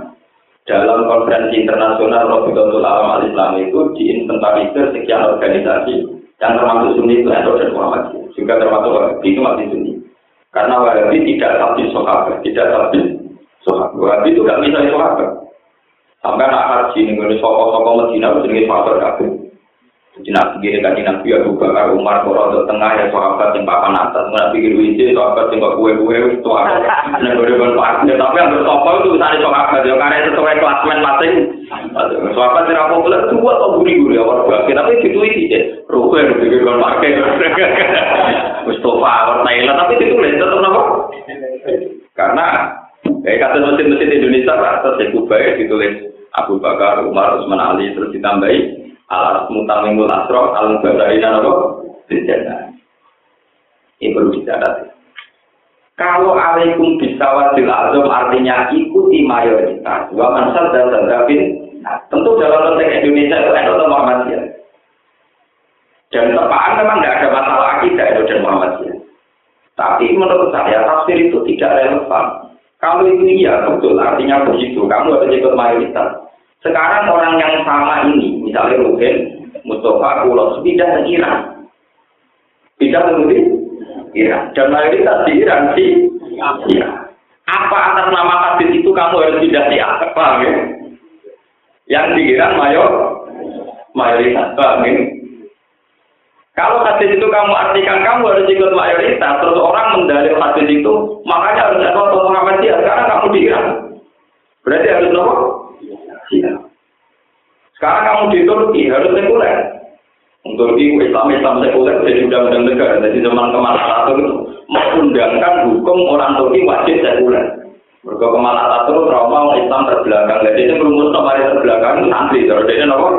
Dalam konferensi internasional Robiqatul Alam Al-Islam itu diinventarisir sekian organisasi yang termasuk Sunni itu NU dan Muhammadiyah. Juga termasuk Wahabi itu masih Sunni. Karena Wahabi tidak tapi sahabat, tidak tapi sahabat. Wahabi itu tidak bisa sahabat. Sampai nak haji ini, sokok-sokok Medina, itu sahabat kabeh. Jadi nabi gini kan nabi Abu Bakar Umar Koro tengah ya sahabat yang papan atas. Nabi gini wisi sahabat yang kue kue itu gue depan pak. Tapi yang bersopol itu bisa sahabat ya karena sesuai klasmen masing. Sahabat yang apa boleh dua atau buri buri awal bagi tapi itu itu deh. Rukun depan pakai. Mustafa awal Thailand tapi itu tetap apa? Karena kayak kata mesin-mesin Indonesia lah terus baik ditulis Abu Bakar Umar Usman Ali terus ditambahi alat mutamimul asro al badainan apa? Dijana ini perlu dicatat. Kalau alaikum bisawatil azam artinya ikuti mayoritas. Wa mansal dan tadabin nah, tentu dalam konteks Indonesia itu ada Muhammadiyah dan tepaan memang tidak ada masalah akidah itu dan Muhammadiyah tapi menurut saya tafsir itu tidak relevan. Kalau itu iya betul artinya begitu. Kamu harus ikut mayoritas sekarang orang yang sama ini, misalnya Ruben, Mustafa, Kulos, pindah ke Iran. Pindah ke Iran. Dan mayoritas di Iran sih. Iran. Apa atas nama hadis itu kamu harus pindah di apa? Ya? Yang di Iran mayor, mayoritas. Paham ya? Kalau hadis itu kamu artikan kamu harus ikut mayoritas, terus orang mendalil hadis itu, makanya harus ada Muhammadiyah. Sekarang kamu di Iran. Berarti harus nopo? Sekarang kamu di Turki harus sekuler. Turki Islam Islam sekuler jadi undang-undang negara. Jadi zaman Kemal Atatürk itu mengundangkan hukum orang Turki wajib sekuler. Mereka Kemal Atatürk trauma Islam terbelakang. Jadi ini merumus kemarin terbelakang santri. Jadi ini apa?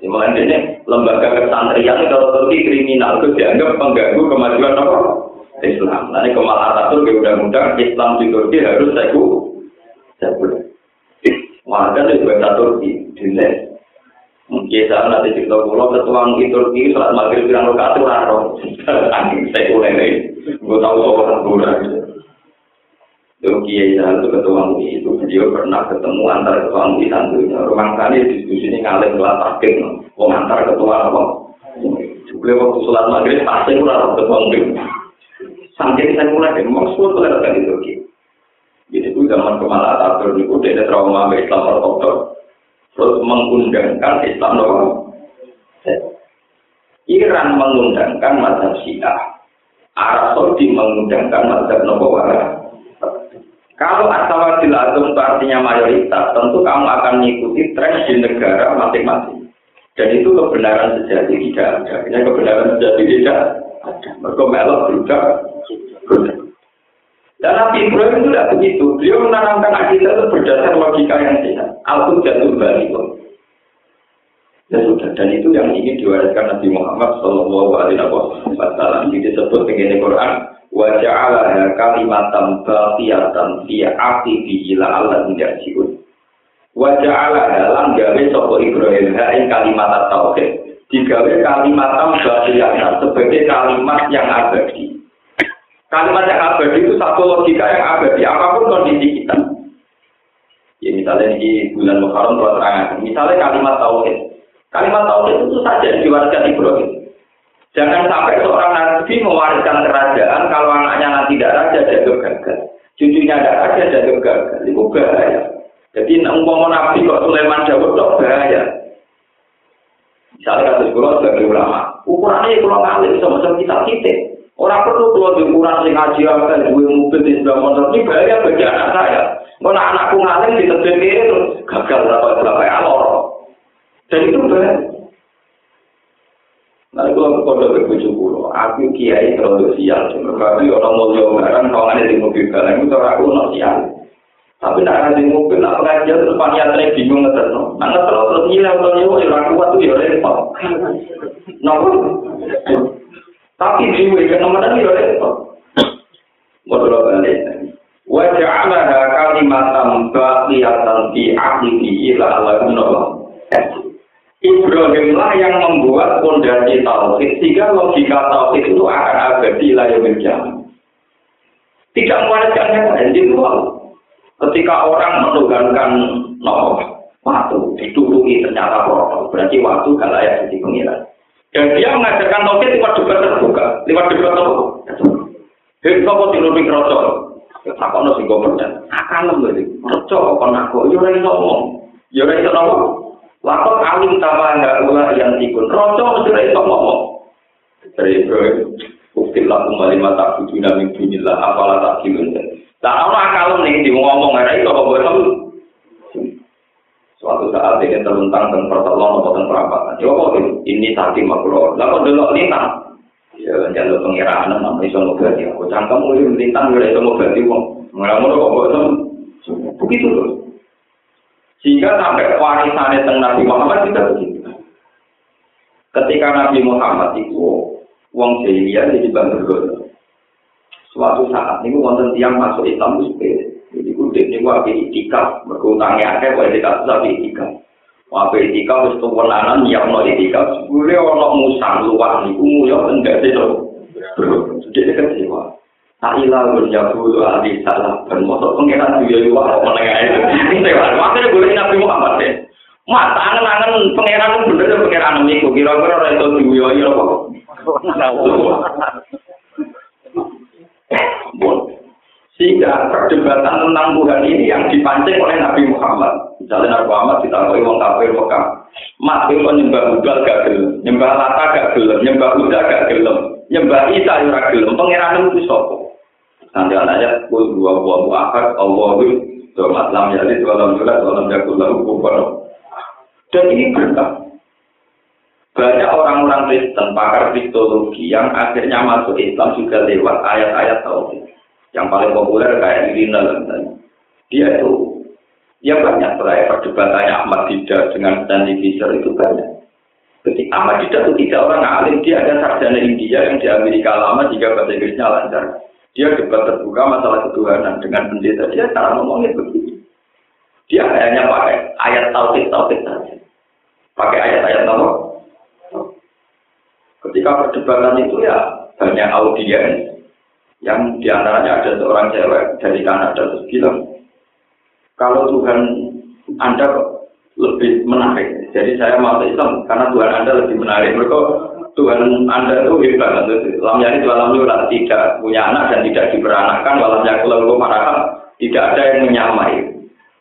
Di mana ini lembaga kesantrian kalau Turki kriminal itu dianggap pengganggu kemajuan apa? Islam. Nanti Kemal Atatürk undang-undang Islam di Turki harus sekuler. Warga itu bahasa Turki, dile. Mungkin saat nanti cerita pulau ketua mungkin Turki saat maghrib bilang lo kasih raro, angin saya mulai nih, gue tahu soal terbuka. Lalu Kiai Sahal itu ketua MUI itu beliau pernah ketemu antara ketua MUI santunya. Rumah kali diskusi ini ngalir kelas akhir, mau antar ketua apa? Beliau waktu sholat maghrib pasti kurang ketua MUI. Sampai saya mulai, tuh ada di Turki. Zaman Kemal Atatürk itu dia trauma Islam ortodok. Terus mengundangkan Islam loh. Iran mengundangkan mazhab Syiah. Arab Saudi mengundangkan mazhab Nabawi. Kalau asawadil azam itu artinya mayoritas, tentu kamu akan mengikuti tren di negara masing-masing. Dan itu kebenaran sejati tidak ada. Ini kebenaran sejati tidak ada. Mereka melok juga. Dan Nabi Ibrahim itu tidak begitu. Beliau menanamkan akidah itu berdasar logika yang sehat. Aku jatuh balik. Ya sudah, dan itu yang ingin diwariskan Nabi Muhammad Shallallahu Alaihi Wasallam. Ini disebut dengan Quran. Wajah Allah kalimatam baqiyatan fi aqibi ila Allah tidak Wajah Allah dalam gawe sopo Ibrahim ing kalimat tauhid. Digawe kalimat baqiyatan sebagai kalimat yang abadi. Kalimat yang abadi itu satu logika yang abadi apa pun kondisi kita. Ya misalnya di bulan Muharram kalau misalnya kalimat tauhid. Kalimat tauhid itu saja diwariskan Ibrahim. Jangan sampai seorang nabi mewariskan kerajaan kalau anaknya nanti tidak raja jadi gagal. Cucunya tidak raja jadi gagal. Itu bahaya. Jadi umpama nabi kok Sulaiman Dawud kok bahaya. Misalnya kasus kulo sebagai ulama, ukurannya kalau ngalih sama sama kita kita. Orang perlu keluar di ukuran sing ngaji apa, dua mobil di sebelah motor ini bahaya bagi anak saya. Kalau anakku ngalim di tebel itu gagal berapa berapa ya lor. Dan itu bahaya. Nah, kalau kode berbujuk pulau, aku kiai terlalu sial. Berarti orang mau jauh barang, kalau ada di mobil barang itu aku nol sial. Tapi nak di mobil, nak pengajian terus panitia bingung ngetes. Nah ngetes terus nyilau atau nyilau, ya aku kuat tuh ya repot. Nopo. Tapi jiwa kan nomor tadi ya repot. Modal balik. Wajah ala kalimatam baqiyatan fi akhiri ila Allah Ibrahim lah yang membuat fondasi tauhid sehingga logika tauhid itu akan abadi lah yang Tidak mewariskan yang lain di luar. Ketika orang menugankan no, waktu dituruti ternyata kotor, berarti waktu gak layak jadi pengiran. Dan dia mengajarkan tauhid lewat debat terbuka, lewat debat terbuka. Hei, kok di lubang rocok? Tak ada sih komentar. Akan lo beli rocok kok nako? ora lagi ngomong, yo lagi ngomong. Lakon alim tama nggak ulah yang ikut rocok sudah itu ngomong. Dari bukti laku kembali mata kucing dan mimpi nila apalah tak kirim. Tak ada akal nih di ngomong ada itu kok boleh Suatu saat dia terlentang dan pertolongan atau dan perapatan. Ya kok ini tadi makro. Lalu dulu lintang. Ya jalur pengiraan nama iso ngobati. Aku cangkem mulai melintang mulai iso ngobati wong. Mulai-mulai kok bosan. Begitu terus. Sehingga sampai warisannya tentang Nabi Muhammad tidak begitu. Ketika Nabi Muhammad itu wong jahiliyah jadi bangga Suatu saat ini wonten tiang masuk Islam itu budek ning wae itikaf, mergo utange akeh wae itikaf tapi itikaf. Wae itikaf wis tuwa lanan ya ono itikaf, sebule ono musang luar niku yo endate to. Jadi kan sewa. Aila mun yaqulu hadis salah kan moto pengenan yo yo wae menengae. Sewa, makane boleh nabi Muhammad teh. Mata angen-angen pengenan bener pengenan niku kira-kira ora itu yo yo apa. Nah, Sehingga perdebatan tentang Tuhan ini yang dipancing oleh Nabi Muhammad. Misalnya Nabi Muhammad ditakoi wong kafir Mekah. Mat itu nyembah Budal gak gelem, nyembah Lata gak gelem, nyembah Buddha gak gelem, nyembah Isa ora gelem. Pangeran itu sapa? Nanti anaknya kul dua buah Allah itu domat lam jadi dalam surat dalam jakul lalu kubur. Dan ini berkah. Banyak orang-orang Kristen, pakar kristologi yang akhirnya masuk Islam juga lewat ayat-ayat tauhid. Yang paling populer kayak Irina dan Dia itu, ya banyak setelah perdebatannya Ahmad Dida dengan Stanley Fisher itu banyak. Ketika Ahmad Dida itu tidak orang alim, dia ada sarjana India yang di Amerika lama jika bahasa Inggrisnya lancar. Dia debat terbuka masalah ketuhanan dengan pendeta. Dia cara ngomongnya begini. Dia hanya pakai ayat tauhid tauhid saja. Pakai ayat-ayat tauhid. Ketika perdebatan itu ya banyak audiens yang di antaranya ada seorang cewek dari Kanada terus bilang kalau Tuhan Anda lebih menarik. Jadi saya mau Islam karena Tuhan Anda lebih menarik. Mereka Tuhan Anda itu hebat. Lam yani dalam yurat tidak punya anak dan tidak diperanakkan. Walam yakul maraham tidak ada yang menyamai.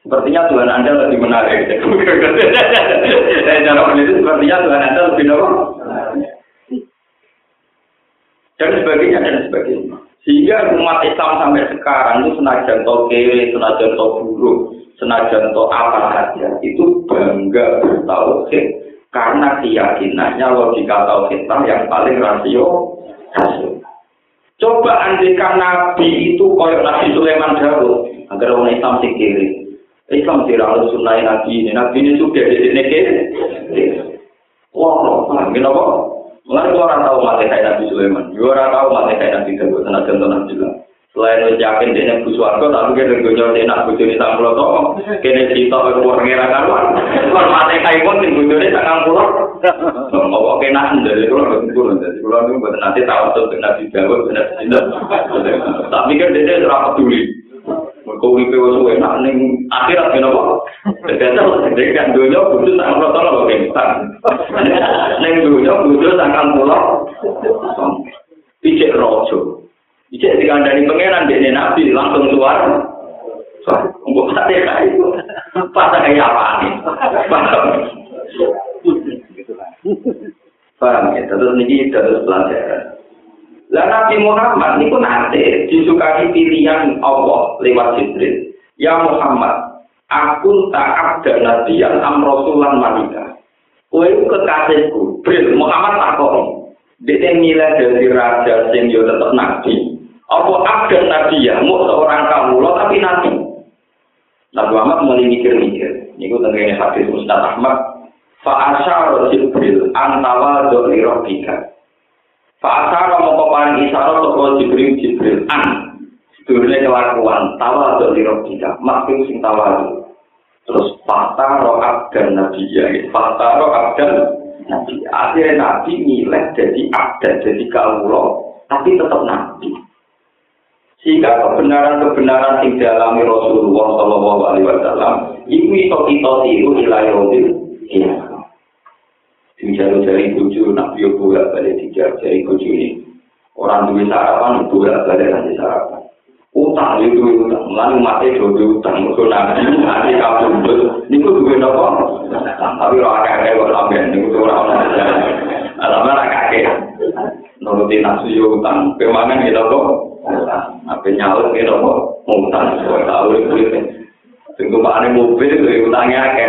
Sepertinya Tuhan Anda lebih menarik. Dan cara itu sepertinya Tuhan Anda lebih menarik. Dan sebagainya dan sebagainya. Sehingga umat Islam sampai sekarang itu senajan to kiri, senajan to buruk, senajan to apa saja, itu bangga bertauhid karena keyakinannya logika tauhid yang paling rasio. Coba andikan Nabi itu koyok Nabi Sulaiman Daud agar orang Islam sing kiri. Islam tidak sunai Nabi ini. Nabi ini sudah di sini kiri. Wah, paham kenapa? Mulai orang tahu mati kayak Nabi Sulaiman, orang tahu mati kayak Nabi Daud, tenaga Nabi juga. Selain wis yakin dene Bu Swarga tapi kene gonyo enak bojone 90 to. Kene cerita ke pengira karuan. Hormate kaipun sing bojone 90. Apa kena ndel kula kula dadi kula niku mboten nate tawasul dengan Nabi Dawud bener Tapi kan dene ora peduli. Mergo uripe wis enak ning akhirat kene apa? Dadi dene kan donya butuh 90 to lho kene. Ning donya butuh 90. Picek rojo. Ijek dikandani pangeran dene nabi langsung keluar. So, mbok sate kae. Pas kaya apa nih? Paham ya, terus niki terus pelajaran. Lah Nabi Muhammad niku nate disukai pilihan Allah lewat Jibril. Ya Muhammad, aku tak ada nabi yang am rasulan wanita. Kowe kekasihku, Jibril Muhammad takon. Dia milih dari raja sing yo tetep nabi. Apa ada nabi ya? Mau seorang kamu lo tapi nabi. Nabi Muhammad mulai mikir-mikir. Ini gue tenggine hadis Ustaz Ahmad. Fa'asyar Jibril antawa doli robbika. Mau paling isyarat toko Jibril Jibril an. Sedurnya kelakuan tawa doli robbika. Makin sing tawa Terus fakta roh abdan nabi ya. Fakta roh abdan nabi. Akhirnya nabi milih jadi abdan, jadi kaulo. Tapi tetap nabi. Sehingga kebenaran-kebenaran yang dialami Rasulullah Shallallahu Alaihi Wasallam itu itu kita tiru ilayomil sing jalur dari tujuh nak yuk bulat balik dijar dari tujuh ini. Orang duwe sarapan bulat balik nanti sarapan. Utang itu tuh utang. Lalu mati tuh tuh utang. Itu nanti nanti kamu tuh ini tuh tuh nopo tapi lo akeh rewel tapi ini tuh tuh orang orang alamnya agak kaget nuruti nafsu yuk utang. Kemana gitu kok apa nyalut gitu kok utang. Tahu itu Tunggu pak ane mobil itu utangnya akeh.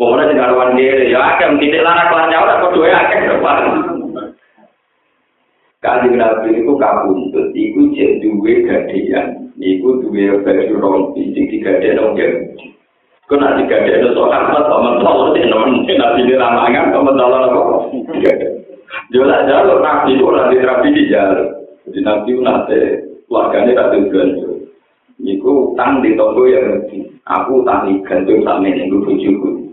Pokoknya sing karuan dhewe ya akeh titik lanang kelan nyaut apa duwe akeh depan. Kanjeng Nabi itu kabuntut, iku cek duwe gadean, iku duwe baju rompi, sing digadean dong ya. Kau nanti gadean itu soal apa, teman tolong sih, teman nabi ini ramangan, tolong apa? Jelas jalur nabi itu nanti rapi di jalur. Jadi nabi nanti keluarganya tak tujuan Niku utang di toko ya Aku utang di gantung sama ini, gue bujuku.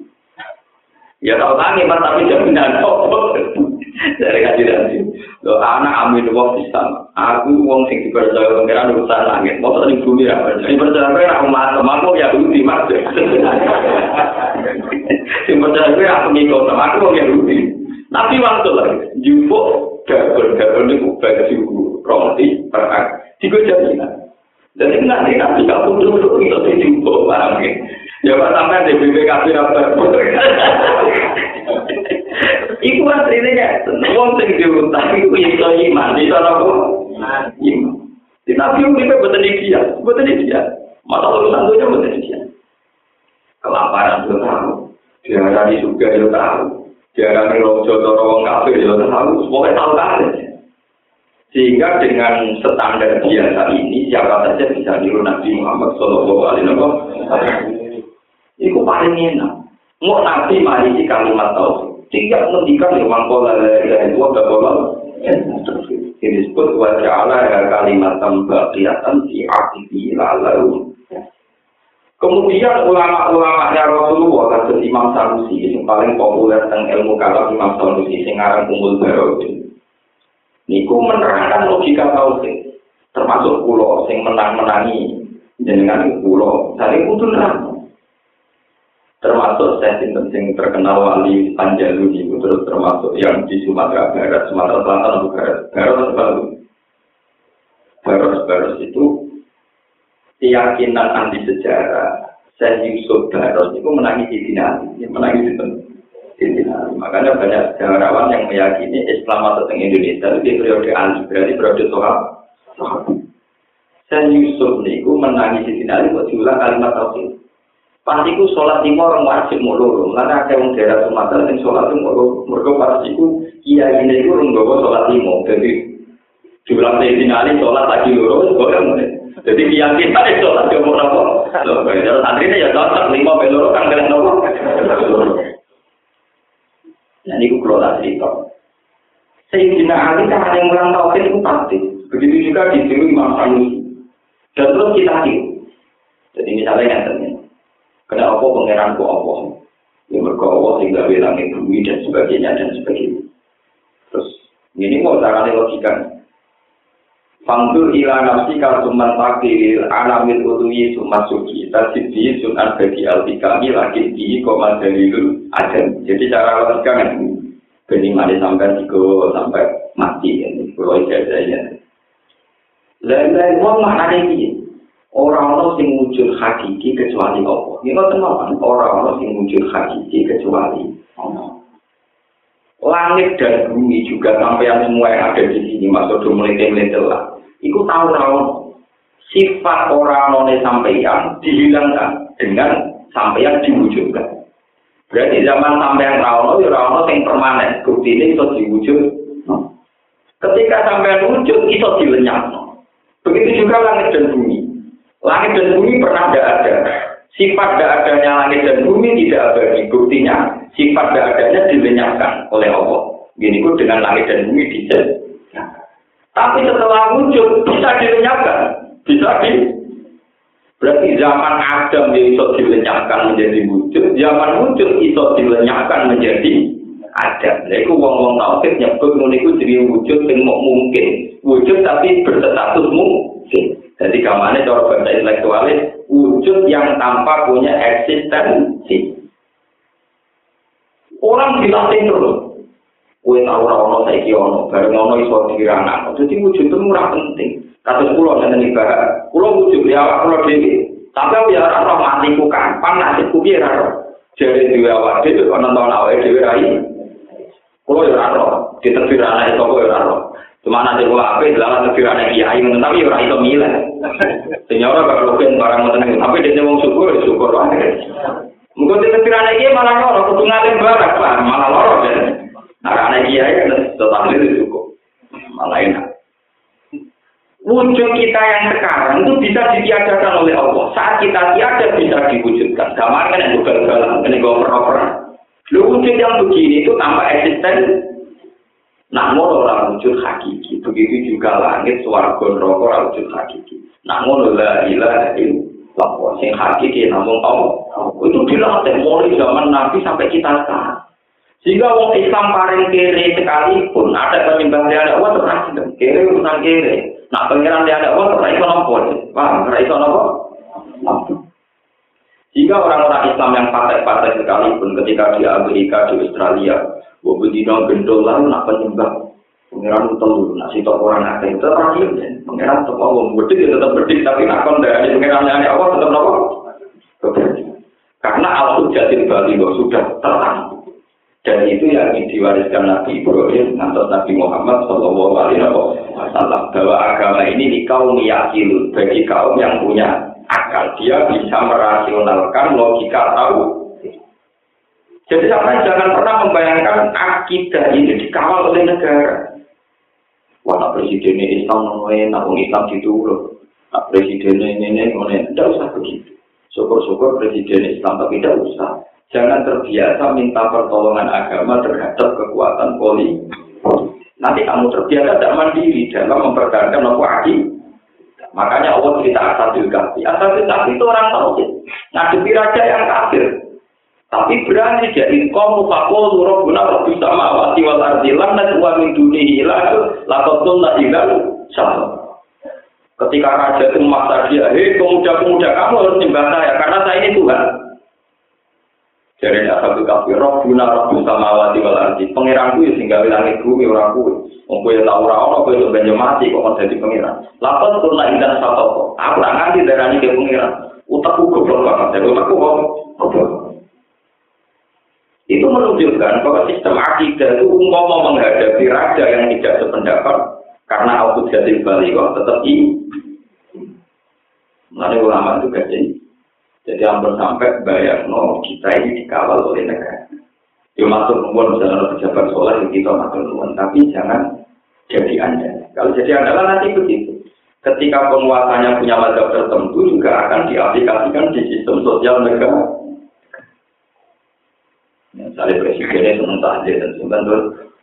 Ya tau tangi, mas, tapi jaminan toko. Dari kaji nanti. Lo anak amin wong Islam. Aku wong sing dipercaya pengiran urusan langit. Mau tadi bumi ya. Ini percaya gue aku masuk, aku ya budi mas. Sing percaya gue aku ngikut sama aku ya budi. Tapi waktu lagi, jumbo gabel-gabel itu bagi roti perak. Tiga jaminan. Jadi nanti nanti kamu duduk itu di jumbo barang Ya pak sampai di BPKB apa? Iku aslinya ya, wong sing diutang iku iso iman, iso apa? Iman. Di nabi ini betul dia, betul dia. Masa itu betul dia. Kelaparan itu tahu, diarani juga itu tahu, diarani rojo atau wong kafir itu tahu, pokoknya tahu kan. Sehingga dengan standar biasa ini siapa saja bisa niru Nabi Muhammad Shallallahu Alaihi Wasallam. Itu paling enak. Mau Nabi mari si kalimat tauhid. Tidak menghentikan yang mangkola dari itu ada bola. Ini disebut wajah Allah ya kalimat tambah kelihatan di akhiri lalu. Kemudian ulama-ulama ya Rasulullah kasus Imam Sanusi yang paling populer tentang ilmu kalam Imam Sanusi ngarang umul Barudin. Niku menerangkan logika tauhid, termasuk pulau sing menang-menangi jenengan pulau. Tadi kudu. Termasuk saya sing terkenal wali Panjalu itu terus termasuk yang di Sumatera Barat, Sumatera Selatan atau Barat, Barat Barat. Barat Barat itu keyakinan anti sejarah. Saya Yusuf Barat itu menangis di dinasti, menangis di Makanya banyak sejarawan yang meyakini Islam masuk ke Indonesia itu di periode Ali, berarti periode Sohab. Saya Yusuf niku menangis di sini buat diulang kalimat tauhid. Pas iku sholat lima orang wajib mau karena ada yang daerah Sumatera yang sholat mau loro. Mereka pas iku iya ini itu orang bawa sholat lima, jadi diulang di sini sholat lagi loro, boleh Jadi keyakinan itu sholat mau nopo. Kalau santri ini ya cocok lima peloro kan kalian nopo. Nah, ini kalau tak cerita. Sayyidina Ali kan yang ulang tahun itu pasti. Begitu juga di sini Imam Sanusi. Dan terus kita tiru. Jadi misalnya yang tanya, kena apa pangeran kok apa? Ya mereka Allah sehingga bilang bumi dan sebagainya dan sebagainya. Terus ini mau caranya logika. Fangdur ila nafsi kalsuman takdiril alamil utui sumat suki tasidi sunan bagi altikami lagi di koma dalilul adam. Jadi cara logika kan Beni mari sampai tiga sampai mati kan. Kalau ijazahnya. Lain-lain wong maknanya ini. Orang-orang sing wujud hakiki kecuali Allah. Ini kok teman orang-orang sing wujud hakiki kecuali Allah. Langit dan bumi juga sampai yang semua yang ada di sini masuk mulai melete lah. Iku tahu rawon sifat orang none sampeyan dihilangkan dengan sampeyan diwujudkan. Berarti zaman sampeyan rawon ya rawon yang permanen. Bukti ini itu diwujud. Ketika sampeyan wujud itu dilenyap. Begitu juga langit dan bumi. Langit dan bumi pernah tidak ada. Sifat tidak adanya langit dan bumi tidak ada. Buktinya sifat tidak adanya dilenyapkan oleh Allah. Gini dengan langit dan bumi dijadikan. Tapi setelah wujud bisa dilenyapkan, bisa di Berarti zaman Adam itu dilenyapkan menjadi wujud, zaman wujud itu dilenyapkan menjadi Adam. Nah, itu wong-wong tauhid ngono iku jadi wujud yang mungkin. Wujud tapi berstatus mungkin. Jadi kamane cara bahasa intelektualis wujud yang tanpa punya eksistensi. Orang dilatih terus. Kue tahu ora ono saiki ono, bareng ono iso dikira Jadi wujud itu murah penting. Kados kula ngene iki. Kula wujud ya awak kula dhewe. Tapi ya ora roh matiku kapan nasibku piye ora roh. Jare dhewe awak dhewe kok nonton awake dhewe rai. Kula ya ora roh, ditebir anak sapa ya ora roh. Cuma nanti kula ape dalam tebir anak kiai ngono tapi ora iso milih. Ora kok rugen barang ngoten iki. Tapi dene wong syukur syukur wae. Mungkin ditebir anak kiai malah loro, kudu ngalim barak, malah loro kan. Nah, kiai kan tetap itu cukup. Malah enak. Wujud kita yang sekarang itu bisa ditiadakan oleh Allah. Saat kita tiada bisa diwujudkan. Gambar kan yang gagal ini pernah Lu wujud yang begini itu tanpa eksisten. Namun orang wujud hakiki. Begitu juga langit, suarga, neraka wujud hakiki. Namun la ilaha illallah. Sing hakiki namun Allah. Itu dilatih mulai zaman Nabi sampai kita sekarang. Jika wong Islam paling kere sekalipun ada penyembah ada Allah terus kere urusan kere. Nah pengiran dia ada Allah terus itu nopo. Wah, terus itu nopo. Jika orang-orang Islam yang partai-partai sekalipun ketika di Amerika, di Australia, Wabudino gendol lalu nak penyembah pengiran telu, nak sitok orang ada itu terakhir. Pengiran tetap Allah, bedik ya tetap bedik, tapi nak dari pengiran yang Allah tetap nopo. Karena al-hujjatil bali sudah terang. Dan itu yang diwariskan Nabi Ibrahim atau Nabi Muhammad Shallallahu Alaihi Wasallam bahwa agama ini di kaum yakin bagi kaum yang punya akal dia bisa merasionalkan logika tahu. Jadi sampai jangan pernah membayangkan akidah ini dikawal oleh negara. Wah, presiden ini Islam namanya, nak Islam gitu loh. Nak presiden ini ini, tidak usah begitu. Syukur-syukur presiden Islam tapi tidak usah Jangan terbiasa minta pertolongan agama terhadap kekuatan politik. Nanti kamu terbiasa tidak mandiri dalam mempertahankan nopo aki. Makanya Allah cerita Asadul Kahfi. Asadul Kahfi itu orang tahu ngadepi raja yang kafir. Tapi berani jadi kaum fakul guna robi sama wati wal ardilan dan uang min dunihi lalu lakotun la sama. Ketika raja itu memaksa dia, hei pemuda-pemuda kamu harus nyembah saya karena saya ini Tuhan. Jadi asal itu kafir, roh guna roh sama wati wal ardi. Pengiranku ya sehingga langit bumi orang kuwi. Wong kowe tau ora ono kowe iso banyu mati kok kon dadi pengiran. Lapor turna indah satu Aku ora nganti darani ke pengiran. Utakku goblok banget. Jadi kok goblok. Itu menunjukkan bahwa sistem akidah itu umpama menghadapi raja yang tidak sependapat karena aku jadi balik tetap ini. Mengenai ulama itu jadi jadi hampir sampai bayar no kita ini dikawal oleh negara. Ya masuk nuwun misalnya pejabat ya kita masuk nuwun, tapi jangan jadi anda. Kalau jadi anda nanti begitu. Ketika penguasanya punya mazhab tertentu juga akan diaplikasikan di sistem sosial negara. Misalnya presidennya tahdir dan sebenarnya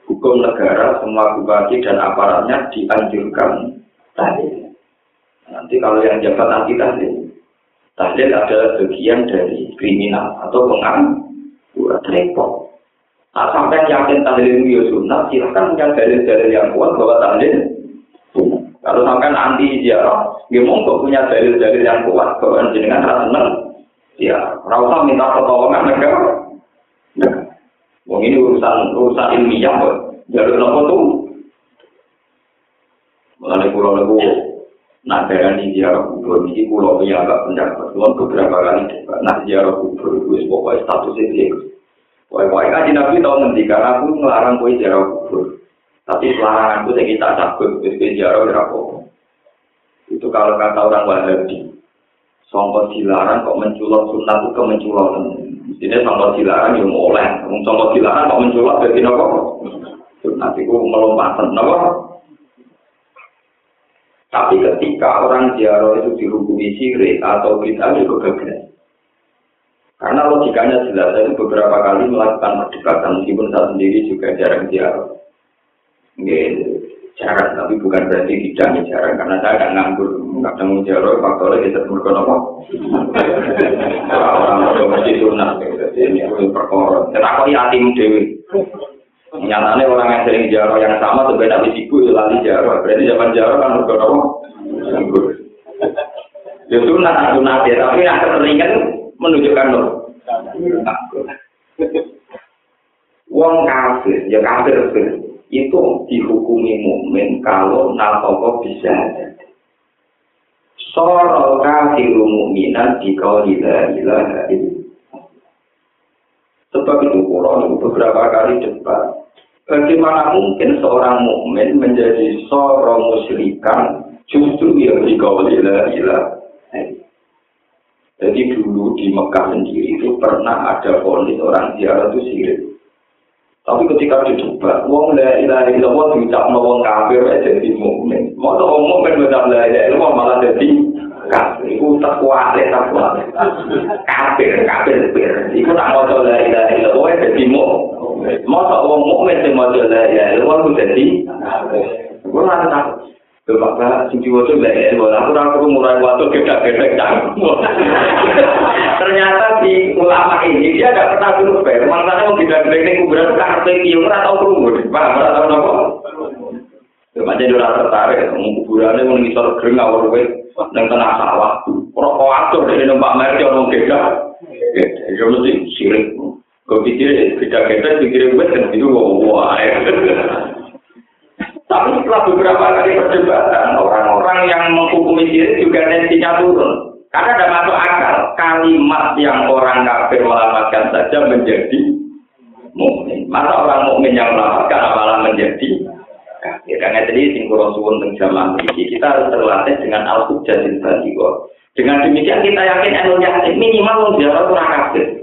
hukum negara semua bupati dan aparatnya dianjurkan tadi. Nanti kalau yang jabat anti tahlil, tahlil adalah bagian dari kriminal atau pengangguran repot. Nah, sampai yakin tahlil itu ya sunnah, silahkan punya dalil-dalil yang kuat bahwa tahlil Kalau sampai anti ziarah, ya monggo punya dalil-dalil yang kuat bahwa jenengan rasa seneng. Ya, rasa minta pertolongan negara. Nah, wong ini urusan urusan ilmiah kok. Jalur nopo tuh. Mulai pulau niku nak darani ziarah kubur ini pulau yang agak pendapat. Kulon beberapa kali nah ziarah kubur itu pokoknya statusnya dia. Pokoknya kaji nabi tahu nanti karena aku ngelarang kue ziarah kubur. Tapi pelarangan itu saya kita cabut, kue ziarah berapa? Itu kalau kata orang Wahabi, songkot dilarang kok menculot sunat itu kemenculotan. Ini songkot dilarang yang oleh, songkot dilarang kok menculot jadi nopo. Sunat itu melompatan nopo. Tapi ketika orang ziarah itu dihukumi sirik atau kita juga gagal. Karena logikanya jelas, saya beberapa kali melakukan perdebatan, meskipun saya sendiri juga jarang ziarah. Nggak, jarang, tapi bukan berarti tidak jarang, karena saya nggak nganggur, nggak tanggung jawab, faktornya kita berkon apa. Orang orang mesti sunat, jadi ini perkara. Tetapi yatim dewi. Nyatanya orang yang sering jarah yang sama sebenarnya habis itu lali jarah. Berarti zaman jarah kan udah apa? Ya sunat, sunat ya, tapi yang keseringan menunjukkan loh. Wong kafir, ya kafir itu dihukumi mukmin kalau nafkah bisa Soro kafiru mukminan di kau tidak ilaha Sebab itu Quran beberapa kali debat. Bagaimana mungkin seorang mukmin menjadi seorang musyrikan justru yang di kau tidak Jadi dulu di Mekah sendiri itu pernah ada polis orang ziarah itu sirik. Tapi ketika dicoba, wong la ilaha illallah diucap wong kafir jadi mukmin. Mau wong mukmin mengucap la ilaha illallah malah jadi kafir. Iku tak kuat, tak kuat. Kafir, kafir, kafir. Iku tak mau la ilaha illallah jadi mukmin. Mau wong mukmin sing mau la ilaha illallah jadi kafir. Gue nggak tahu. Bapak, sing diwaca lek bola aku ora perlu mulai waktu canggung. Ternyata di ulama ini dia tidak pernah survei. Makanya mau ini kuburan karpe kiyo ora tau krungu. Paham ora tau napa? Macam dia ora tertarik, kuburannya mau ngisor gering awal kowe nang tengah sawah. Ora kok atur dari numpak ono gedhe. Ya mesti sirik. Kau pikir gedhe-gedhe pikir gue kan itu wah. Tapi setelah beberapa kali perdebatan, orang-orang yang menghukumi diri juga tensinya turun. Karena ada masuk akal, kalimat yang orang kafir melamatkan saja menjadi mukmin. Masa orang mukmin yang melamatkan malah menjadi kafir. Karena jadi singkuro suwun teng zaman ini kita harus terlatih dengan al-hujjah Dengan demikian kita yakin anu yakin minimal ziarah orang kafir.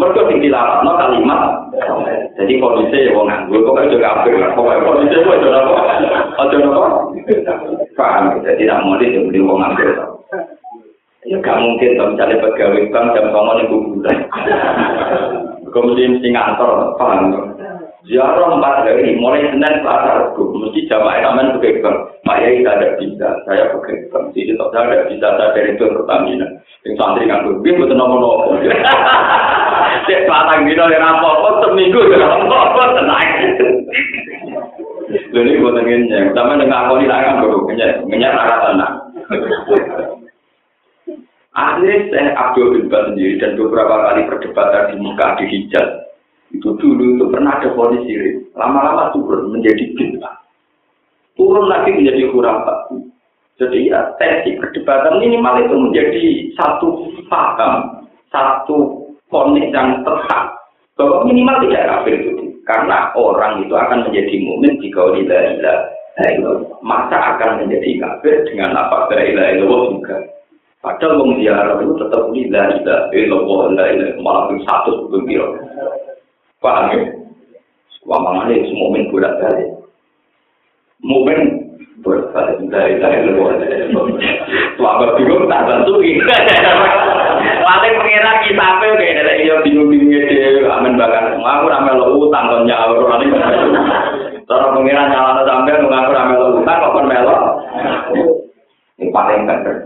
Mereka sing dilapatno kalimat jadi kondisi ya wong nganggur kok aja kafir. Pokoknya kondisi itu aja apa? Aja apa? Paham. Jadi tidak mau dia beli wong nganggur ya gak mungkin kalau misalnya pegawai bank jam sama nih kuburan. Kemudian mesti ngantor paham? Ziarah empat hari, mulai Senin Selasa Rabu, mesti jamaah taman bank. Mak Yai tidak bisa, saya bank. Jadi tidak bisa, saya dari itu Pertamina. Yang santri nganggur, dia betul nopo-nopo. Cek patang dino yang apa-apa, seminggu ya apa-apa, tenang. Jadi buat ngenyek, sama dengan aku ini tangan baru ngenyek, ngenyek rara tenang. Akhirnya saya Abdul bin Bas sendiri dan beberapa kali perdebatan di muka di Hijaz. Itu dulu itu pernah ada polis sirik, lama-lama turun menjadi bintang, turun lagi menjadi khurafat. Jadi ya tensi perdebatan minimal itu menjadi satu paham, satu ponis yang tetap bahwa minimal tidak kafir itu. Karena orang itu akan menjadi mukmin jika tidak ilah masa akan menjadi kafir dengan apa la ilaha juga. Padahal wong ziarah itu tetap la ilaha illallah la ilaha malah satu sebelum paham ya? Wamangane semua mukmin bolak balik mukmin bolak balik la ilaha illallah Selama bingung tak bantu Paling pengira kita apa kayak ada iya bingung-bingungnya deh, amin bakal. Aku ramai lo utang kon nyaur nanti. Cara pengira nyala sampai ngaku ramai lo utang kok melo. Ini paling benar.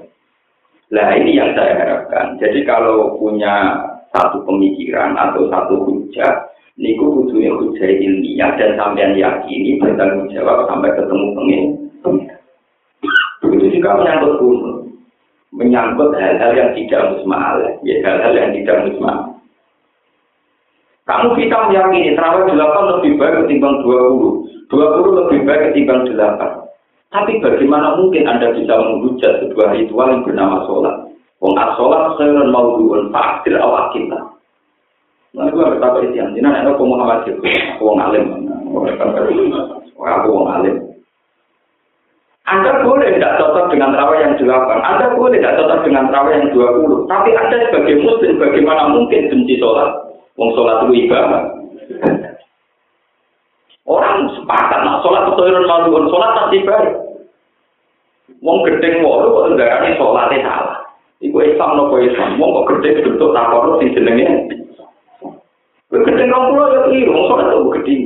Nah ini yang saya harapkan. Jadi kalau punya satu pemikiran atau satu hujah, niku kudunya hujah ilmiah dan sampean yakini bertanggung jawab sampai ketemu pengen. Begitu juga menyangkut gunung. Menyangkut hal-hal yang tidak musmal, ya hal-hal yang tidak musmal. Kamu kita meyakini terawih delapan lebih baik ketimbang dua puluh, dua puluh lebih baik ketimbang delapan. Tapi bagaimana mungkin Anda bisa menghujat sebuah ritual yang bernama sholat? Wong as-sholat khairun mawdu'un fa'adir awak kita. Nah, gue berkata itu yang jinak, aku Muhammad itu, aku wong alim. Aku wong alim. Anda boleh tidak cocok dengan terawih yang delapan, Anda boleh tidak cocok dengan terawih yang dua puluh. Tapi Anda sebagai muslim, bagaimana mungkin benci sholat? Wong sholat itu ibadah. Orang sepakat, nah sholat itu khairun mawdu'un, sholat pasti baik. Wong gedeng walu kok ndarani salate salah. Iku Islam nopo Islam. Wong kok gedeng bentuk takon sing jenenge. Gedeng rong pulau ya keliru, salat kok gedeng.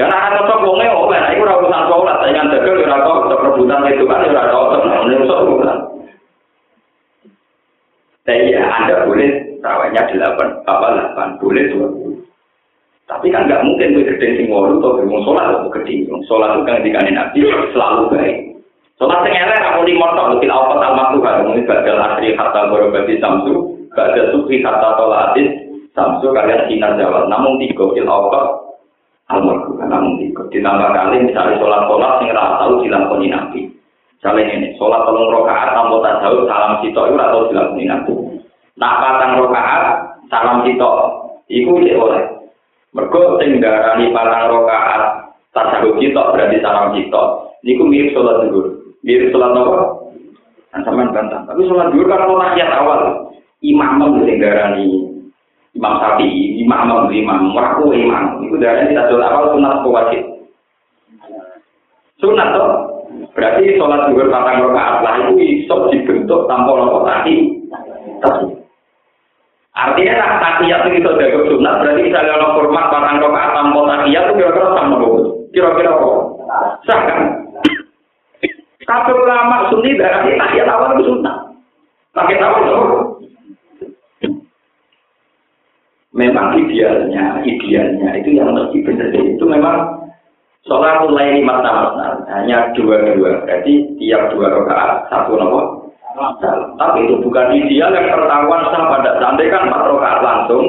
Dan anak cocok wonge oke, nah iku ora urusan salat, saingan dagang ora cocok rebutan itu kan ora cocok, nah ini urusan Tapi ya Anda boleh rawanya delapan, apa delapan, boleh dua Tapi kan nggak mungkin gue gedeng sing walu atau gue sholat atau gedeng. Sholat itu kan dikanin nabi selalu baik. Sholat sing elek aku di motor lebih awal tak makruh kan mungkin badal asri kata berobati samsu, badal sufi kata tolatin samsu kalian sinar jawab. Namun tiga fil awal almarhum namun tiga. Ditambah kali misalnya sholat sholat sing rata tahu dilakoni nabi. Misalnya ini sholat tolong rokaat tanpa tak jauh salam sitok itu atau dilakoni nabi. Nak patang rokaat salam sitok itu cek oleh. Mergo sing darani patang rokaat tasawuf sitok berarti salam sitok. Niku mirip sholat dulu. mirip sholat apa? Nah, sama bantah. Tapi sholat dulu kalau rakyat awal, imam sing darani imam sapi, imam imam, meraku imam. Itu darani kita sholat awal sunat wajib. Sunat toh. Berarti sholat dulu patang rakaat lah itu iso dibentuk tanpa nopo tadi. Artinya tak takiyat itu bisa jaga sunat, berarti misalnya ono format patang rakaat tanpa takiyat itu kira-kira sama Kira-kira apa? Sah kan? Kabeh ulama sunni darah tahiyat awal itu sunnah. Tahiyat awal itu Memang idealnya, idealnya itu yang mesti benar. Itu memang sholat mulai lima tahun hanya dua dua. Berarti tiap dua rakaat satu nomor tapi itu bukan ideal yang pertahuan sah pada sampai kan empat rakaat langsung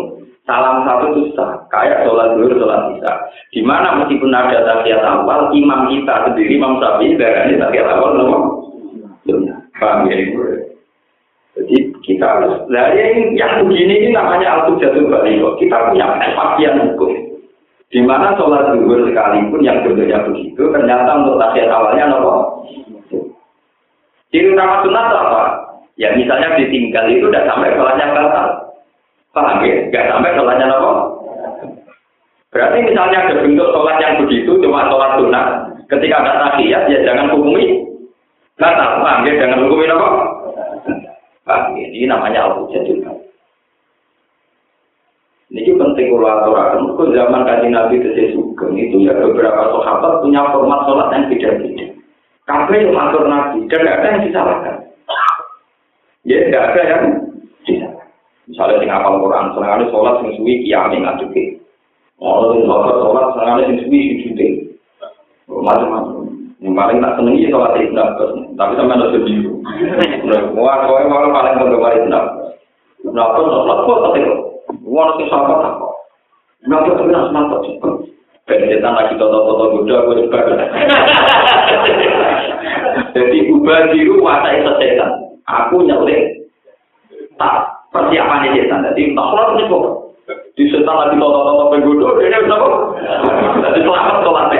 salam satu itu sah. Kayak sholat dulu sholat bisa di mana meskipun ada tahiyat awal imam kita sendiri imam sapi dari tahiyat awal nomor paham ya jadi kita harus dari yang begini ini namanya al jatuh balik kita punya kepastian hukum di mana sholat zuhur sekalipun yang bentuknya begitu ternyata untuk tahiyat awalnya nomor ciri utama sunat apa ya misalnya ditinggal itu udah sampai sholatnya batal Paham ya? Gak sampai sholatnya nopo. Berarti misalnya ada bentuk sholat yang begitu, cuma sholat sunnah. Ketika ada tahiyat, ya jangan hukumi. Batal, paham ya? Jangan hukumi nopo. Paham ya? Ini namanya al-hujjah juga. Ini penting kalau aturakan. Ke zaman kaji Nabi ke Sugeng itu ya beberapa sahabat punya format sholat yang beda-beda. Kabeh yang atur Nabi dan ada yang disalahkan. Ya, tidak ada yang Misalnya sing apal Quran, senengane sholat sing suwi kiame ngajuke. Ono sing sholat sholat senengane sing suwi sujute. Macam-macam. Yang paling tak seneng ya sholat ibn. Tapi sampai ada sedih. Wah, kowe malah paling penggemar ibn Abbas. Ibn Abbas sholat kok tapi ono sing sholat apa? Ibn Abbas tapi semangat cepet. Pencetan lagi toto-toto Buddha, gue juga. Jadi ubah biru mata itu setan. Aku nyelek. Tak persiapan ini setan. Jadi tak sholat ini kok. Di setan lagi toto-toto penggodo, ini bisa kok. Jadi selamat sholatnya.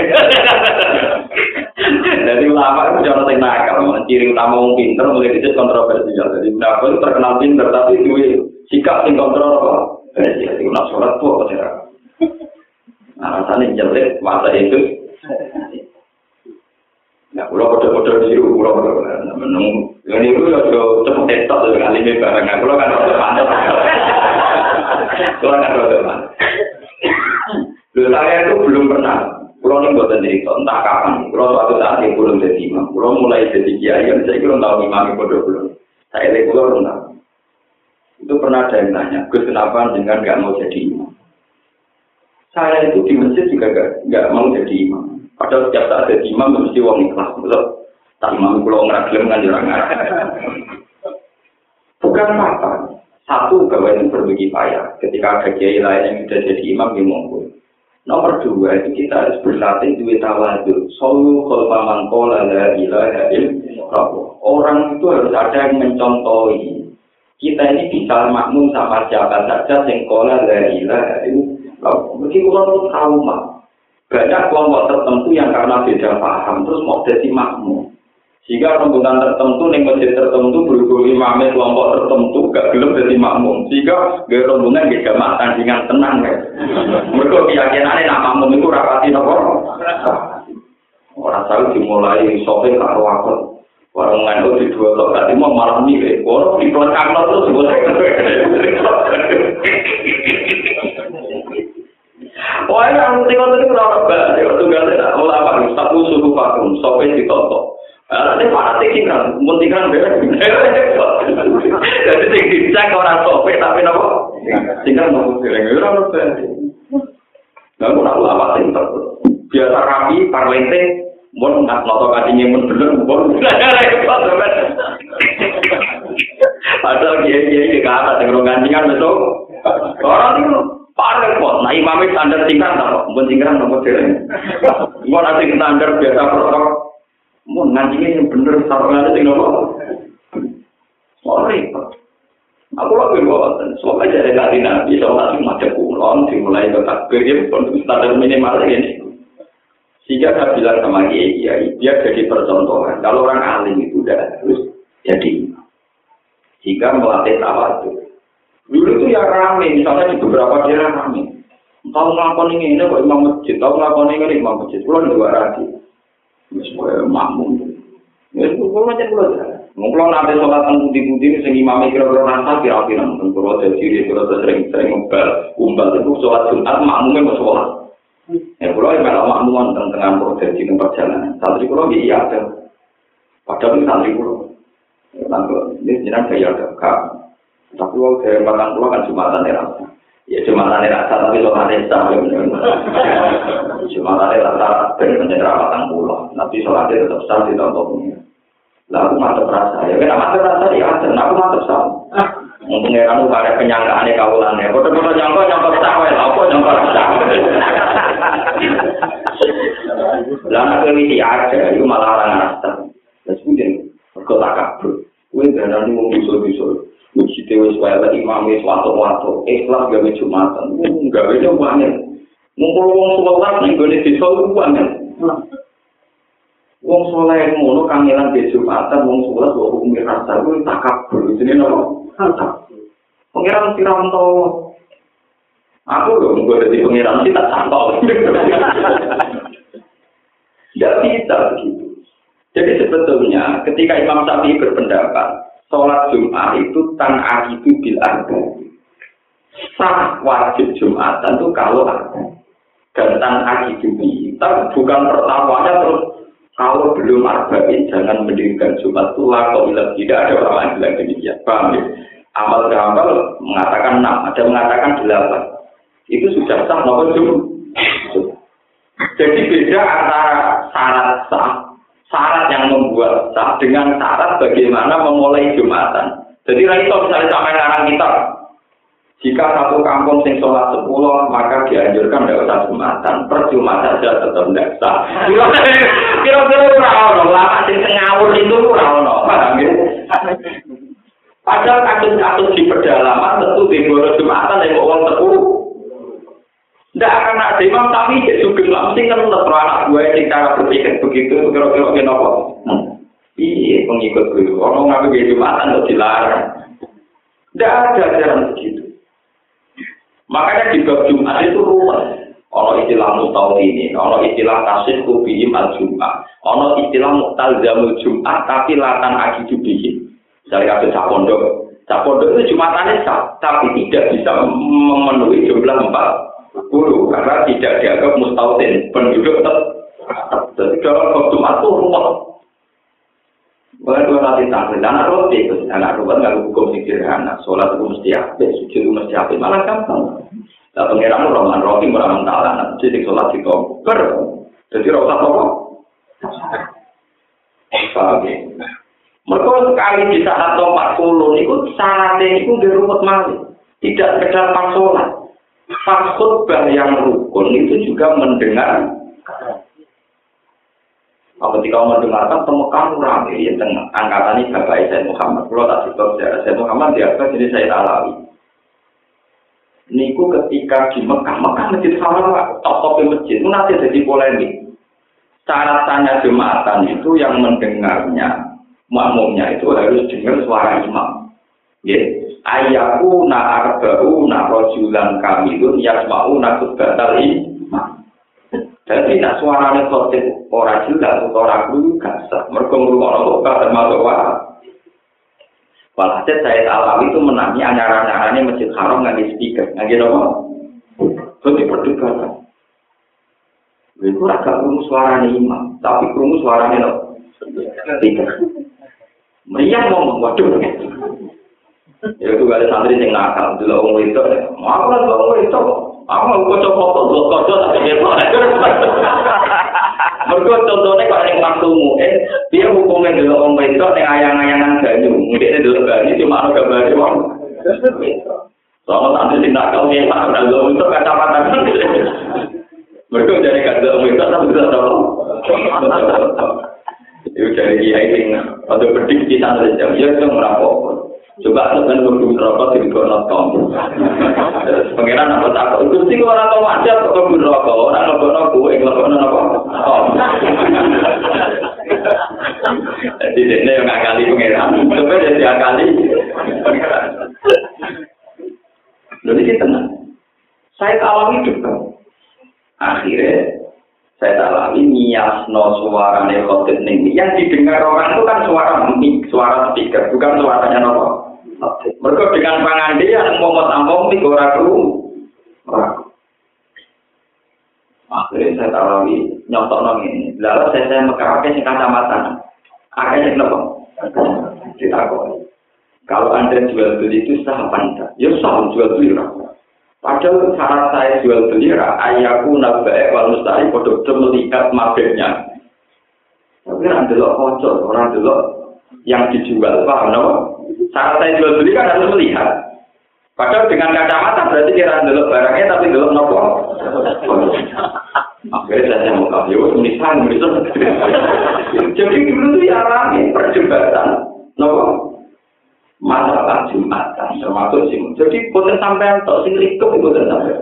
Jadi ulama itu jangan yang nakal. Ciri utama orang pinter, mulai itu kontroversial. Jadi ulama itu terkenal pinter, tapi dua sikap kontrol apa. Jadi ulama sholat tuh apa sih? Nah, rasanya jelek, masa itu. Nah, pulau kode-kode biru, pulau kode menung. Ini itu ya cepet tetok dengan lima barang. Nah, pulau kan rada panas. Pulau kan rada panas. Lalu saya itu belum pernah. Pulau ini buatan cerita, entah kapan. Pulau suatu saat yang belum jadi imam. Pulau mulai jadi kiai, yang saya kira tahu imam bodoh belum. Saya lihat belum tahu. Itu pernah ada yang tanya, Gus kenapa dengan nggak mau jadi imam? Saya itu di masjid juga nggak mau jadi imam. Padahal setiap saat jadi imam mesti uang ikhlas, betul? Tak imam pulau ngeraklem kan jarang Bukan apa. Satu bahwa itu berbagi payah. Ketika ada kiai lain yang sudah jadi imam, dia monggo. Nomor dua itu kita harus berlatih duit tawadhu. Solu kholfa mangkola la ilaha Orang itu harus ada yang mencontohi. Kita ini bisa makmum sama siapa saja yang kola la ilaha Mungkin kita tahu trauma. Banyak kelompok tertentu yang karena beda paham terus mau jadi makmum. Jika rembutan tertentu nih masjid tertentu berhubung imamnya kelompok tertentu gak gelap jadi makmum. Jika gak rombongan gak jamaah tandingan tenang ya. Mereka keyakinannya nak makmum itu rapati nopo. Orang tahu dimulai sopir karo wakil. Orang ngandung di dua tok tadi mau malam nih, orang di pelengkap terus boleh. Wah, yang suhu vakum, sopir ditotok. Nanti para tinggal, mau tinggal beres. Jadi sing dicek orang sopir tapi nopo tinggal nopo dereng ora ono. Lah ora lama. Biasa rapi parlente mun nggak noto kacinya mun bener mun. Padahal dia dia di kata dengan gantingan betul. Orang itu parah kok. Nah imamnya standar tingkat apa? Mun tinggal nopo. Mau nanti standar biasa protokol Mau ngajinya yang bener, sarungannya tinggal? Oh repot. Aku lagi bawa soalnya dari tadi nabi, soalnya macam kulon, dimulai ke takbir, ya pun standar minimal ini. Sehingga saya bilang sama Kiai Kiai, dia jadi percontohan. Kalau orang alim itu udah harus jadi Jika melatih tawadu. Dulu itu ya rame, misalnya di beberapa daerah rame. Tahu ngakon ini, ini kok imam masjid, tahu ngakon ini imam masjid, pulau dua rati. wis koyo makmum. Nek kulo macan kulo jalan. Mung kulo nate salat nang budi-budi sing imame kira-kira rasa kira-kira nang kulo dadi kira-kira sering-sering ngumpul, kumpul tenung salat Jumat makmume mau salat. Ya kulo iki malah makmum nang tengah prosesi nang perjalanan. Santri kulo iya ya ada. Padahal santri kulo. Nang kulo iki jenengan kaya ada, Kak. Tapi wong dhewe matang kulo kan Jumatan ya rasa. Ya cuma nanti rasa tapi sholatnya sah. Cuma nanti rasa benar-benar rapatan pulau. Tapi sholatnya tetap sah di tontonnya. Lalu mantep rasa. Ya kan mantep rasa ya ada. Nah aku mantep sah. Mungkin ya kamu pada penyangkaan ya kaulannya. Kau nyangka nyangka sah. Apa nyangka sah. Lalu aku ini ada. Itu malah orang rasa. Terus kemudian. Kau tak kabur. Kau ini mau bisa-bisa. Uji dewa suara imam wis wato-wato, ikhlas gawe jumatan, gawe banyak. Ngumpul wong sholat ning gone desa banyak. Wong sholat ngono kangelan di jumatan, wong sholat kok hukum rasa kuwi takabur, jenenge nopo? Pengiran Tiranto. Aku lho nggo dadi pengiran sih tak santol. Tidak bisa begitu. Jadi sebetulnya ketika Imam Syafi'i berpendapat sholat Jumat itu tan akidu bil arba. Sah wajib Jumatan itu kalau ada. Dan tan akidu kita bukan pertamanya terus kalau belum arba'in jangan mendirikan Jumat itu lakau tidak ada orang yang bilang demikian. Paham ya? Amal amal mengatakan enam, ada mengatakan delapan. Itu sudah sah maupun Jumat. Jadi beda antara syarat sah syarat yang membuat sah dengan syarat bagaimana memulai jumatan. Jadi itu misalnya sampai ngarang kita, jika satu kampung sing sholat sepuluh, maka dianjurkan tidak usah jumatan. Percuma saja tetap tidak sah. Kira-kira ora lama sing ngawur itu ora paham ya? Padahal kasus-kasus di pedalaman tentu di jumatan yang uang sepuluh. Tidak akan ada imam tapi jadi sugeng lah. Mesti kan tetap anak gue yang cara berpikir begitu. Kira-kira gini apa? Iya pengikut gue. Orang ngambil gaya jumatan untuk dilarang. Tidak ada ajaran begitu. Makanya di bab Jumat itu rumah. Ono istilah mustahil ini, ono istilah tasir kubihim al Jumat, ono istilah jamul Jumat tapi latan agi jubihim. Misalnya ada capondok, capondok itu Jumatannya sah, tapi tidak bisa memenuhi jumlah empat Guru, karena tidak dianggap mustautin penduduk tetap. Jadi dalam waktu itu rumah. Bukan dua nanti tampil, anak roti, anak roti nggak hukum sederhana, sholat itu mesti apa, sujud itu mesti apa, malah gampang. Nah, pengiran roman roti meraman taala, jadi sholat itu ber, jadi rasa apa? Paham ya? Mereka sekali di saat empat puluh, itu syaratnya itu di mali, tidak sekedar pas sholat. Pas khutbah yang rukun itu juga mendengar Kalau ketika mendengarkan temukan rame ya tengah angkatan ini bapak Sayyid Muhammad. Kalau tak cerita sejarah Sayyid Muhammad dia apa jadi saya Alawi. Niku ketika di Mekah, Mekah masjid Haram top top masjid itu nanti jadi polemik. Syarat tanya jumatan itu yang mendengarnya makmumnya itu harus dengar suara imam. Ya, ayaku na arba'u na rojulan kamilun yasma'u na kudbatal imam. Jadi nak suaranya khotib orang jelas atau orang dulu gak sah. Mereka ngurungono kok termasuk wah. Walhasil saya alami itu menangi anyaran-anyarannya masjid haram di speaker, gitu apa? Jadi perdebatan. Itu agak kurung suaranya imam, tapi kurung suaranya lo. Speaker. Meriah ngomong, waduh. Ya itu gak ada santri yang nakal, dulu orang itu, mau lah orang itu, Aku mau kocok foto, dua kocok tapi dia Mereka contohnya kalau yang maksumu, eh, dia hukumnya dulu orang wedok yang ayang-ayangan banyu. Mungkin ini dulu banyu cuma ada gambarnya wong. Soalnya nanti sih nak kau yang tak ada untuk kacamata. Mereka jadi kata orang wedok tapi tidak tahu. Itu jadi kiai ini, atau prediksi santri jam, ya itu merapok. Coba tekan kudu rokok di kono tom. Pengiran apa tak? Itu sih orang tahu aja kok kudu rokok. Orang ngono kuwe ngono apa? Tom. Jadi dene yang kali pengiran. Coba jadi kali. Lalu kita tenang. Saya alami juga. Akhirnya saya alami nias no suara nekotit nih. Yang didengar orang itu kan suara mic, suara speaker, bukan suaranya nopo. Mereka dengan pangandian ngomong tampung di ora kru. Akhirnya saya tahu nyontok nong ini. Lalu saya saya mekarape sing kacamata. Akhirnya kenapa? Ditakoni. Kalau anda jual beli itu sah enggak? Ya sah jual beli rasa. Padahal syarat saya jual beli ayahku nabae wal mustahil produk melihat mabeknya. Tapi anda lo kocok, orang dulu yang dijual paham no? Saat saya jual beli kan harus melihat. Padahal dengan kacamata berarti kira dulu barangnya tapi dulu nopo. Akhirnya saya mau kasih, wah ini sang, Jadi dulu tuh ya rame perdebatan, nopo masalah jumatan termasuk sih. Jadi bukan sampai atau sing lingkup bukan sampai.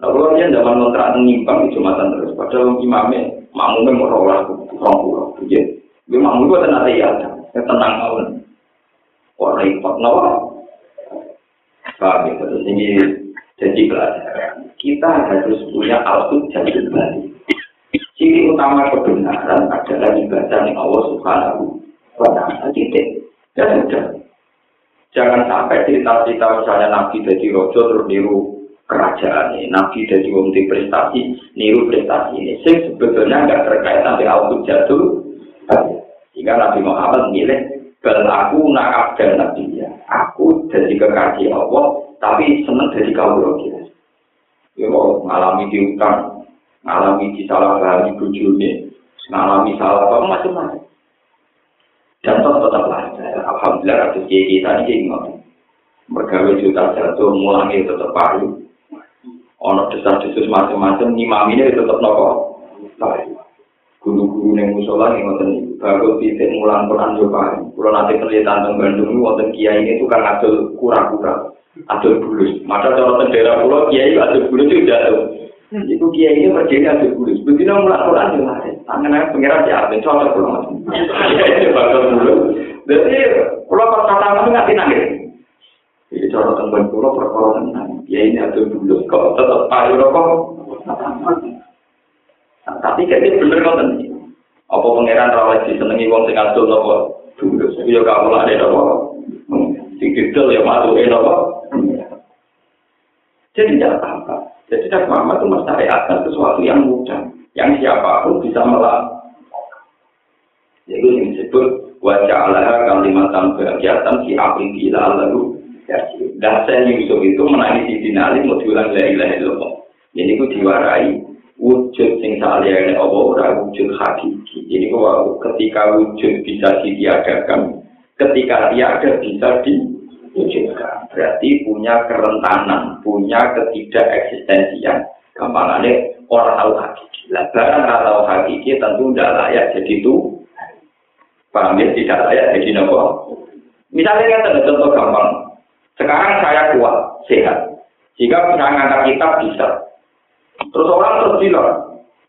Nah, kalau dia zaman kontrak menyimpang di jumatan terus, padahal imamnya makmumnya mau rawat, orang pulau, dia, makmum itu tenang ya, tenang mawon. Kok repot nopo? Paham ya, terus ini jadi pelajaran. Kita harus punya alfud jadi kembali. Ciri utama kebenaran adalah ibadah yang Allah Subhanahu wa Ta'ala. Titik. Ya sudah. Jangan sampai cerita-cerita misalnya Nabi jadi rojo terus niru kerajaan ini. Nabi jadi wong prestasi, niru prestasi ini. Sing sebetulnya nggak terkait nanti alfud jatuh. Sehingga Nabi Muhammad milih Bal aku nak abdan nabi ya. Aku jadi kekasih Allah, tapi seneng jadi rohia. Ya ngalami diutang, ngalami disalah pahami bujurnya, ngalami salah apa macam-macam. Dan tetap belajar. Alhamdulillah kiai kita ini ingat. Bergawe juta jatuh, mulai tetap paru. Ono desas-desus macam-macam, ini tetap nopo. Guru-guru yang musola yang ngoten itu baru titik mulan Quran coba kalau nanti penelitian tentang Bandung ini ngoten kiai ini tukang adol kura-kura adol bulus. Maka kalau tendera pulau kiai adol bulus itu jatuh itu kiai ini berdiri adol bulus. Begitu mulan Quran juga tangan yang pengiran di arti cocok pulau ini bakal bulus. Jadi pulau pas kata itu nggak nangis. Jadi cara tentang pulau perkara tentang kiai ini adol bulus kok tetap payu rokok. Tapi kayak bener kok tadi. Apa pangeran rawat disenengi wong sing adol napa? Dulu yo kamu lah ada napa? Sing didol ya matuke napa? Jadi tidak apa-apa. Jadi tidak apa-apa itu mensyariatkan sesuatu yang mudah. Yang siapa pun bisa melakukan. Jadi ini disebut wajah Allah kalimatan kegiatan si api gila lalu dan saya Yusuf itu menangis di dinali mau diulang la ilaha illallah. Jadi ku diwarai wujud sing saliyane Allah ora wujud hakiki. Jadi ku ketika wujud bisa ditiadakan, ketika tiada bisa diwujudkan. Berarti punya kerentanan, punya ketidak eksistensian. Gampangannya orang tahu hakiki. Lah barang tahu hakiki tentu tidak layak jadi itu. Paham ya? Tidak layak jadi nopo. Misalnya kan contoh gampang, sekarang saya kuat, sehat. Jika bisa kitab bisa. Terus orang terus bilang,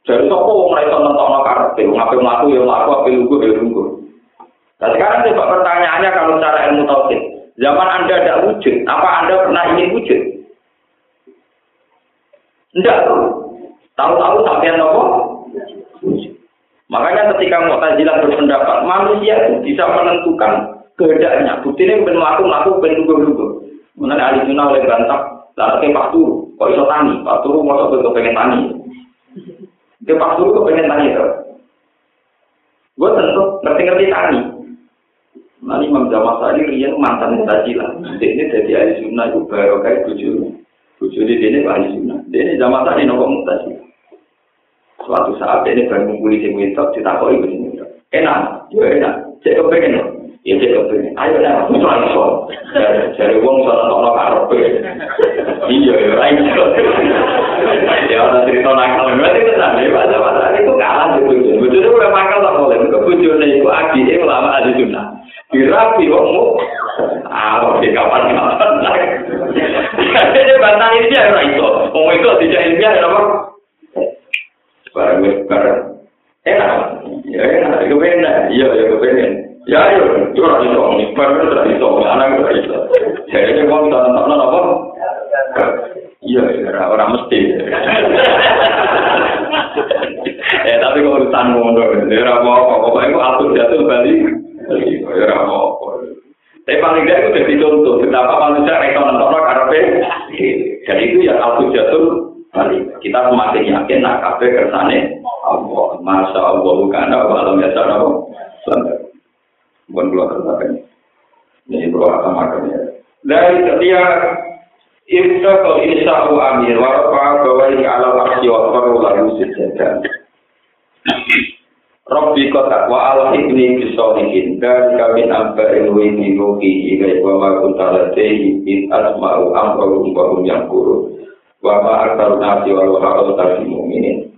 dari wong ra iso nentokno karepe, wong mlaku ya mlaku, ape lugu ya lugu. Nah sekarang coba pertanyaannya kalau secara ilmu tauhid, zaman Anda ada wujud, apa Anda pernah ingin wujud? Enggak tuh. Tahu-tahu sampai nopo? Makanya ketika Mu'tazilah berpendapat, manusia itu bisa menentukan kehendaknya. Bukti ini ben melaku melaku ben lugu lugu. Mengenai ahli sunnah oleh bantah, lalu ke Pak Turu, kok iso tani? Pak Turu mau coba pengen tani. Ke Pak Turu pengen tani itu. Gue tentu ngerti-ngerti tani. Nanti Imam Jamal tadi Rian mantan mutajilah. Ini jadi ahli sunnah itu baru kayak tujuh. Tujuh di sini ahli sunnah. Ini Jamal tadi nopo mutajilah. Suatu saat ini baru mengumpuli sing wetok ditakoi begini. Enak, ya enak. Cek kepengen Ya cek kepengen. Ayo lah, aku ora iso. Jare wong iso nonton karepe. Iya, ya ora. Ya ora cerita nakal. Berarti tenan ya masa-masa itu kalah bojo. Bojo itu udah makal tak boleh. Kok bojone iku adike ulama ahli sunnah. Dirapi wongmu. Ah, oke kapan kapan. Jadi bantah ini ya ora iso. Itu tidak ilmiah ya apa? Barang barang. Enak. Ya enak, kepengen. Iya, ya. Ya ayo, itu ora iso, nyebar itu ora iso, anak ora iso. Jadi wong nonton apa? Iya, ora ora mesti. Eh tapi kok urusan ngono, ora apa-apa, pokoke kok atur jatuh bali. Ora apa-apa. Tapi paling tidak itu jadi contoh betapa manusia rekon nonton karepe. Dan itu ya atur jatuh bali. Kita semakin yakin nak kabeh kersane Allah. Masya Allah karena alam ya Allah. Bukan keluar terbakan. Ini keluar sama ya. Dari setiap Ibta kau insa'u amir warfa bahwa ini ala aksi wa faru lalu sejajar. Rabbi kota wa ala ibni bisolihin dan kami amba ilwi di ruhi ilai wa ma kuntala tehi in asma'u ambarum wa hum yang kuru wa ma aktaru nasi wa luha al mu'minin.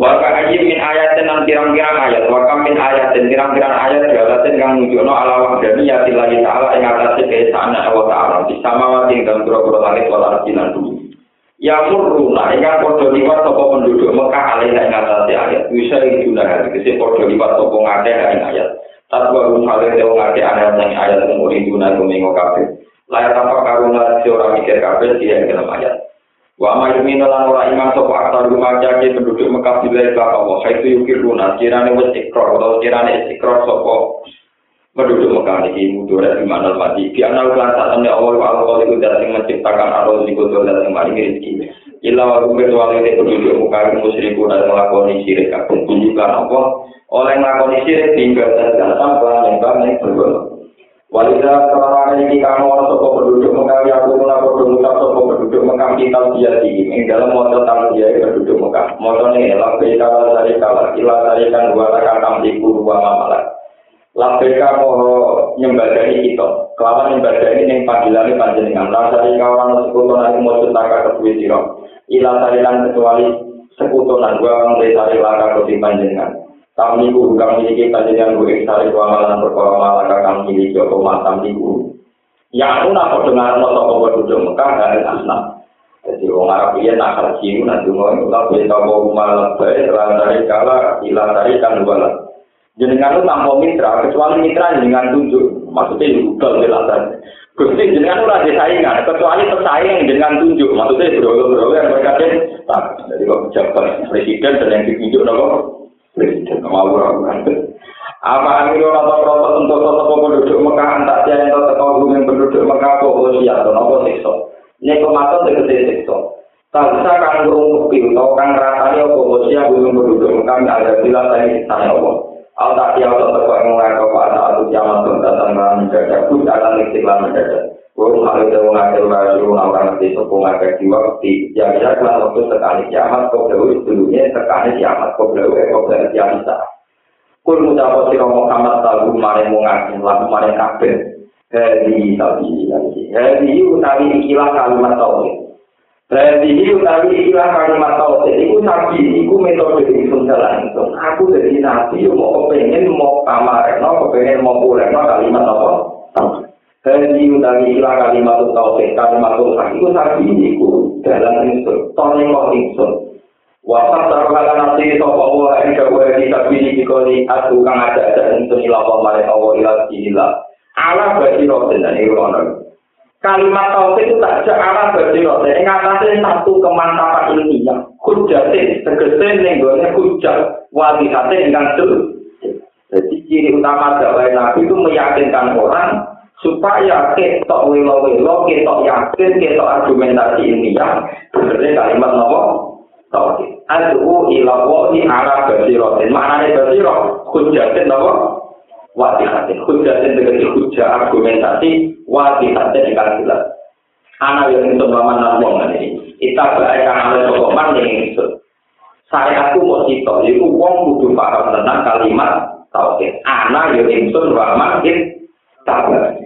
Waka aji min ayatin dan pirang-pirang ayat, waka min ayatin pirang-pirang ayat jalatin kang nujono ala wahdani ya tilahi ta'ala ing atase keesaan Allah ta'ala bisa mawati dalam pura-pura langit wal ardi lan bumi. Ya murruna ingkang padha liwat sapa penduduk Mekah alih ing atase ayat. Bisa itu nah kese padha liwat sapa ngakeh ing ayat. Tatwa rum hale dewa ngakeh ayat ing ayat umuri duna kumengo kabeh. Layak apa karuna si orang mikir kabeh dia ing ayat. Wa ma yuminu lan ora iman sapa aktar rumaja ke penduduk Mekah bilai ka Allah. Itu yukir luna kirane wis ikrar atau kirane ikrar sapa penduduk Mekah iki mudore di mana mati. Ki ana lan sak temne Allah wa Allah iku sing menciptakan arus to dat sing paling rezeki. Ila wa kumbe wali te penduduk Mekah musyriku dan nglakoni syirik kabeh tunjukkan apa oleh nglakoni syirik tinggal dan tanpa nyembah ning berhala. Walida seorang ini kamu orang sopo penduduk yang aku pernah berdua sopo penduduk Mekah kita dia di ini dalam motor tamu dia penduduk Mekah. Motor ini lambe kala dari kala ilah dari kan dua takkan tamliku dua mamalah. Lambe kamu nyembadani kita. Kelawan nyembadani yang panggilan panjenengan. Lah dari kawan sekutu nanti mau cetaka kedua siro. Ilah dari kecuali sekutu nanti dua orang dari laka kedua panjenengan. Kami ku bukan miliki panjenengan gue sari kuamalan perkara malaka kami miliki apa matam niku ya aku nak dengar no toko berduduk Mekah dari asna jadi orang Arab dia nak nanti mau nggak boleh tahu malam baik dari kala hilang dari kan lah jenengan itu tanpa mitra kecuali mitra jenengan tunjuk. Maksudnya juga jelasan Gusti jenengan ora saingan, kecuali pesaing jenengan tunjuk, maksudnya bro-bro yang mereka tak, jadi kok jabat presiden dan yang ditunjuk nopo Apa anggil orang tak berotot untuk tetap penduduk Mekah, entah dia yang tetap penghubungan penduduk Mekah, kok lo siap, dan apa sikso. Ini kematan dengan dia sikso. Tak bisa kan ngurung ke atau kan rasanya kok lo siap, hubungan penduduk Mekah, tidak ada bilang saya ini tanya apa. Al tak siap tetap penghubungan kepada satu jaman pun datang dalam mendadak, pun datang istiqlal mendadak. Kurung hal itu mengaku baru orang ngerti sepung agak jiwa di bisa kelas waktu sekali kiamat kau dulu dulunya sekali kiamat kau dulu kau dulu kiamat. Kul mutawat siro Muhammad tahu mare mengaku lalu mare kabel. Hadi tabi lagi. Hadi utawi ikilah kalimat tauhid. Hadi utawi ikilah kalimat tauhid. Iku nabi, iku metode ingsun jalan ingsun. Aku jadi nabi, mau kepengen, mau kamareno, kepengen mau puleno kalimat apa? Hari utawi ilah kalimat utawa sing kalimat utawa iku sabi iku dalam insun, tone kok insun. Wa sabar kala nanti sapa wa ing kabeh iki sabi iki koni aku kang ada ada insun ila apa mare awu ila ila. Bagi roten dan ing. Kalimat tauhid itu tak jauh arah bagi roten ing satu kemantapan ini yang kujate tegese ning gone kujat wa dihate ingkang jelas. Jadi ciri utama dakwah Nabi itu meyakinkan orang supaya ketok wilo-wilo, ketok yakin, ketok argumentasi ilmiah. Benernya kalimat nopo tauhid. Adu ila wahi ala basirotin. Maknanya basirot, hujatin nopo wadihatin. Hujatin dengan hujah argumentasi wadihatin yang jelas. Anak yang itu mama nambong ini kita baikkan oleh sokoman yang itu saya aku mau cito itu wong kudu paham tentang kalimat tauhid. Anak yang itu rahman it tabar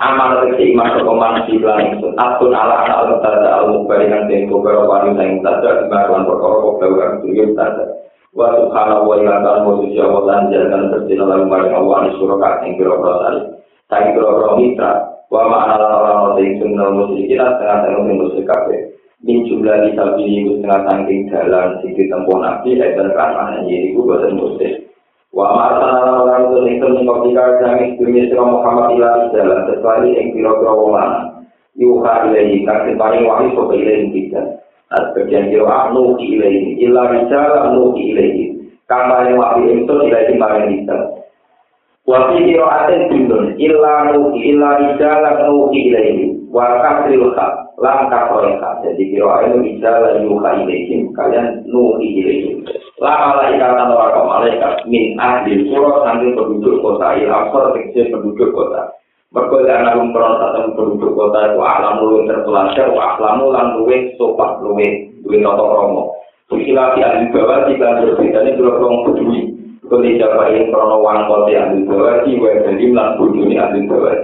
amal kecil iman sokoman di belakang itu akun ala al al mubarikan dengan beberapa wanita yang tada di maruan perkara kau itu tada wa subhanahu wa ta'ala suci wa lan jalan bersina lalu maring Allah ni suraka ing kira prasari saiki kira mitra wa ma'ana lawan ing sunnah musyrikin setengah tengah sing musyrik kabeh min jumlah di sabili setengah saking dalan sing ditempuh nabi dan karena ini ku boten musyrik Wa ma'atana lalang itu nikmat mengkotika jami dunia sirah Muhammad ilah jalan sesuai yang kira-kira wulan. Yuhar ilahi, kasih paling wahi sobat ilahi tidak. Nah, sebagian kira ah nuki ilahi, ilah rizal ah nuki ilahi. Kama yang wahi itu ilahi paling tidak. Wafi kira aten bintun, ilah nuki, ilah rizal nuki ilahi. Wa kasri usah, langkah kolika jadi kira itu bisa lanyuha ilaihim kalian nuri ilaihim lama lagi kata malaikat min ahli kuro sambil penduduk kota ilafor tekstil penduduk kota. Berkuali anak umpron satu penduduk kota itu alam lu yang terpelajar wa alam luwe sopak luwe luwe noto romo Bukilah di ahli bawah di kantor berita ini berapa orang peduli Kondisi apa yang pernah wang kote ahli bawah di wajah di melang bunyi ahli bawah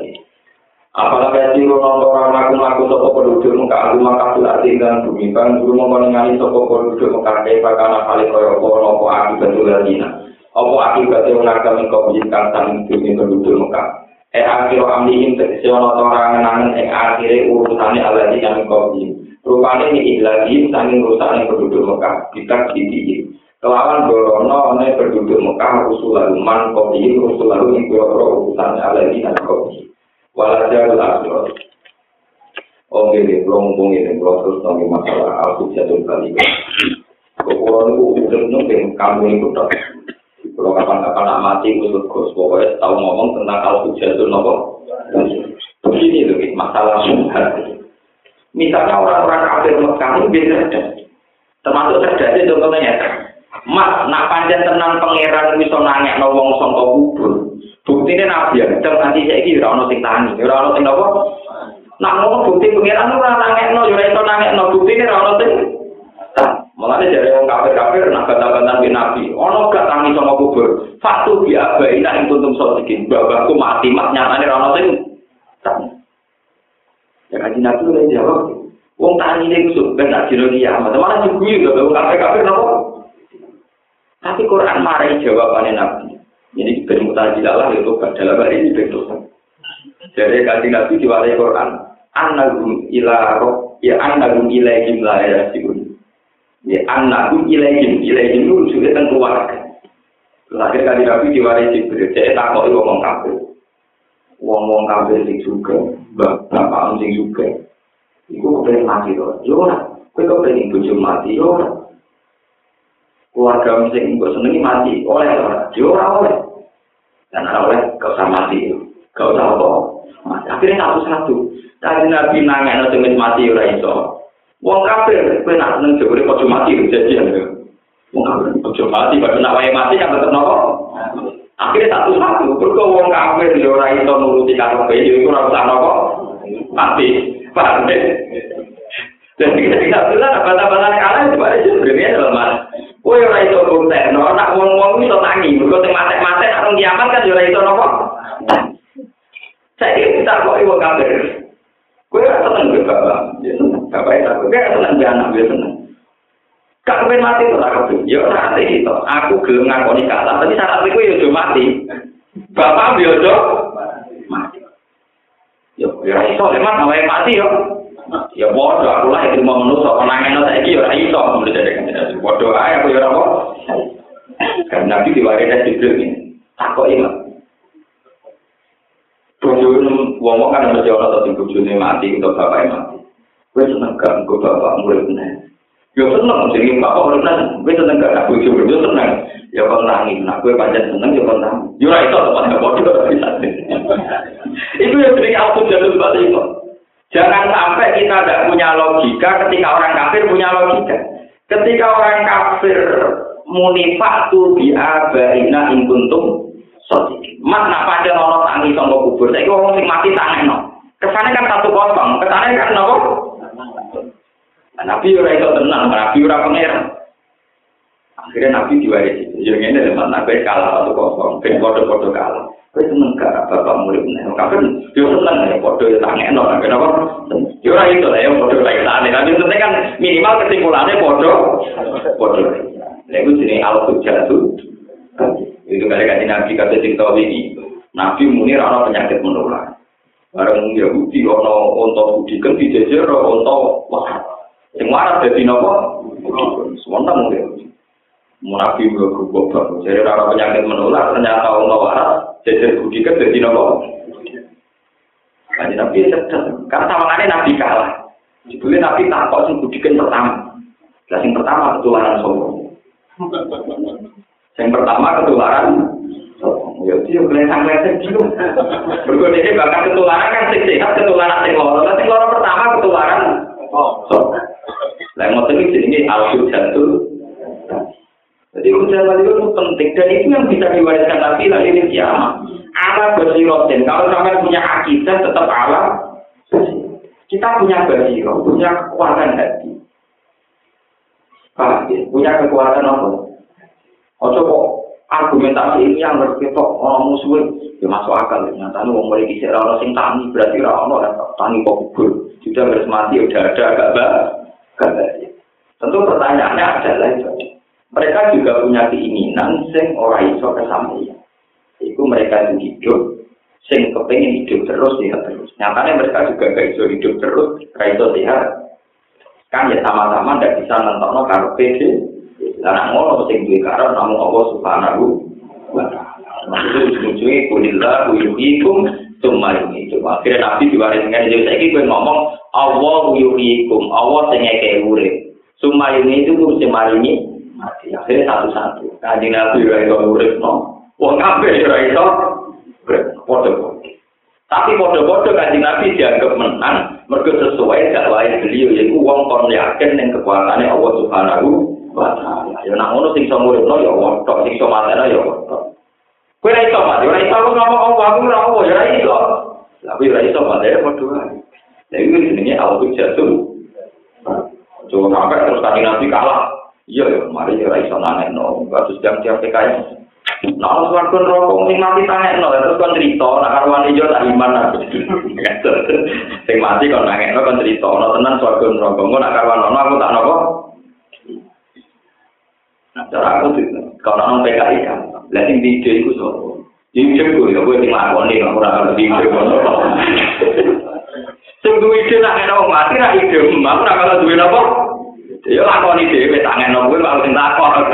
Apalah kaji rumah orang aku aku toko penduduk muka aku maka tidak tinggal bumi. Kan guru mau menengani toko penduduk muka kaya bagaimana kali kau kau nopo aku betul dina opo aku berarti menarik mengkau bisikan sang bumi penduduk muka. Eh akhir amni intek siono orang nangan eh akhir urusannya allah di kami kau bisik rupanya ini lagi tentang urusan penduduk muka. Kita kiki kelawan borono ne penduduk muka usulan man kau bisik usulan itu kau urusannya allah di kami kau wala jauh akhir Oke, ini belum ngomong ini, belum terus nanti masalah aku jatuh kali. Kekuatan itu udah nunggu kamu itu Kalau kapan-kapan nak mati, kusut gus, pokoknya tahu ngomong tentang kalau hujan itu nopo. Begini loh, masalah syubhat. Misalnya orang-orang kafir itu biasa ada. Termasuk terjadi contohnya ya. Mas, nak panjang tenang pangeran bisa nanya wong sangka kubur. Bukti ini nabi ya, dan nanti saya kira orang sing tani, orang sing nopo. Nak ngomong bukti orang nanya no, orang itu nanya no bukti ini orang sing Mulane dari wong kafir-kafir nak bantah-bantah bin Nabi, ono gak tangi sama kubur. Fatu bi abai nak ing tuntum sodikin. Babahku mati mak nyatane ra ono sing Ya kaji Nabi udah jawab. Wong tani ini kusuk ben nak dino kiamat. Mana diguyu gak wong kafir-kafir nopo? Tapi Quran marai jawabannya Nabi. Jadi bermutajilah lah itu dalam hari ini betul. Jadi kaji Nabi diwarai Quran. Annagum ila roh ya annagum ilaihim la yasibun. Ya anakku ilaihim, ilaihim itu juga tentang keluarga. Lahir kali Nabi diwaris Jibril, saya tak kok ngomong kafir. Ngomong kafir sing juga, bapak sing juga. Iku kepengen mati loh, yo ora. Kowe kepengen bojo mati yo ora. Keluarga sing mbok senengi mati, oleh ora? Yo ora oleh. dan awet kau usah mati kau usah apa mati akhirnya satu satu tadi nabi nangis nanti mati ora orang Wong kafir, kue nak seneng jebule kok cuma mati jadi ya. Wong kafir, kok cuma mati, kok nak wae mati yang betul nopo. Akhirnya satu satu, berko wong kafir di orang itu nuruti karo kue itu kurang usah nopo. Mati, pandai. Dan kita tidak bilang apa-apa kalian coba aja, berbeda dalam. Kue ora iso buktekno, nak wong-wong iso tangi. Mergo sing matek-matek nak kiamat kan ora iso nopo. Saya kita kok iwo kafir. Kue ora seneng ge bapak. Ya seneng. Bapak itu aku kayak seneng anak dia seneng. Kak kepen mati to tak kepen. Ya ora ate itu. Aku gelem ngakoni kalah, tapi syarat iku ya ojo mati. Bapak yo ojo mati. Yo ya iso lemat awake mati yo. Ya bodoh aku lah itu mau menusuk kenangan saiki yo ora iso menurut saya. Bodoh ae aku yo ora apa. Kan Nabi diwariskan Jibril ini. Takok iman. Bodoh wong kan mesti ora tau bojone mati untuk bapak mati. Kowe seneng gak engko bapak murid meneh. Yo seneng jadi bapak murid meneh. Kowe seneng gak aku yo yo seneng. Ya kon nangis, nak kowe pancen seneng yo kon nangis. Yo ora iso tepan bodoh bisa. Itu yang jadi aku jalur balik itu. Jangan sampai kita tidak punya logika ketika orang kafir punya logika. Ketika orang kafir munifak tu biabaina in kuntum nak pada nono tangi sama kubur. Saya ngomong sing mati tangan no. Kesannya kan satu kosong. Kesannya kan nopo. Nabi ora itu tenang. Nabi ora pangeran. Akhirnya Nabi diwarisi. Yang ini teman Nabi kalah satu kosong. Ben bodoh-bodoh kalah. Kowe seneng gak bapak murid nek kabeh yo seneng ya padha ya tangekno kenapa? Yo ora itu lah ya padha lagi tane. Tapi penting kan minimal kesimpulannya padha padha. Lha iku jenenge al-hujjatu. Itu kali kan Nabi kata sing tahu ini. Nabi muni ora penyakit menular. Bareng Yahudi ana unta budiken dijejer unta wah. Sing waras dadi napa? Semono mungkin. Munafi bergubah, jadi rara penyakit menular, ternyata Allah waras, jadi budikan jadi nopo. Kaji Nabi sedang, karena sama Nabi kalah. Sebelumnya Nabi takut sing budikan pertama. Nah, yang pertama ketularan sombong. Yang pertama ketularan. Ya, dia kelihatan-kelihatan gitu. Berikut ini bahkan ketularan kan sing sehat, ketularan sing loro. Sing loro pertama ketularan sombong. Lah, mau ini jadi al jatuh. Jadi ucapan itu penting dan itu yang bisa diwariskan Nabi lagi di kiamat. Ala basirotin. Kalau sampai punya akidah tetap ala. Kita punya basiro, punya kekuatan hati. Paham ya? Punya kekuatan apa? Ojo kok argumentasi ini yang berketok orang musuh ya masuk akal ternyata ini mau mulai kisah orang sing tani berarti orang orang tani kok kubur sudah harus mati udah ada agak bah tentu pertanyaannya adalah itu mereka juga punya keinginan sing ora iso kesampaian. Itu mereka yang hidup, sing kepengen hidup terus sehat terus. Nyatanya mereka juga gak iso hidup terus, gak iso sehat. Kan ya sama-sama ndak bisa nonton karo PD. Lah ngono sing duwe karo namun Allah Subhanahu wa taala. Maksudnya ujung-ujungnya kulillah yuhikum Cuma ini, cuma akhirnya Nabi dengan jadi saya gue ngomong Allah yuhikum, Allah sing ngekei urip. Ini itu gue Akhirnya satu-satu. Kaji Nabi ora iso urip no. Wong kabeh ora iso padha Tapi padha-padha kaji Nabi dianggap menang mergo sesuai dakwah beliau yaiku wong kon yakin ning kekuatane Allah Subhanahu wa taala. Ya nak ngono sing iso uripno ya Allah tok sing iso mateno ya Allah. Kowe ora iso mati, ora iso ngomong Allah aku ora Allah ya ora iso. Tapi ora iso mati ya padha wae. Lha iki jenenge jatuh. Coba sampai terus kaji Nabi kalah. Iya ya, mari ya ora iso nangekno, kasus jam tiap TKI. Nah, suwarga rokok ning mati tangekno, terus kon cerita karo wani yo tak iman aku. Sing mati kon nangekno kon cerita, ono tenan suwarga rokok, engko nek karo ono aku tak nopo. Nah, cara aku sih, kalau nang PKI kan, lah sing di sapa? Di ide ku ya sing lakoni kok ora karo di ide kono. Sing ide nek ana wong mati ra ide, aku ora kalau duwe napa? Ya lakoni dhewe tangen nang kuwi kalau sing takon.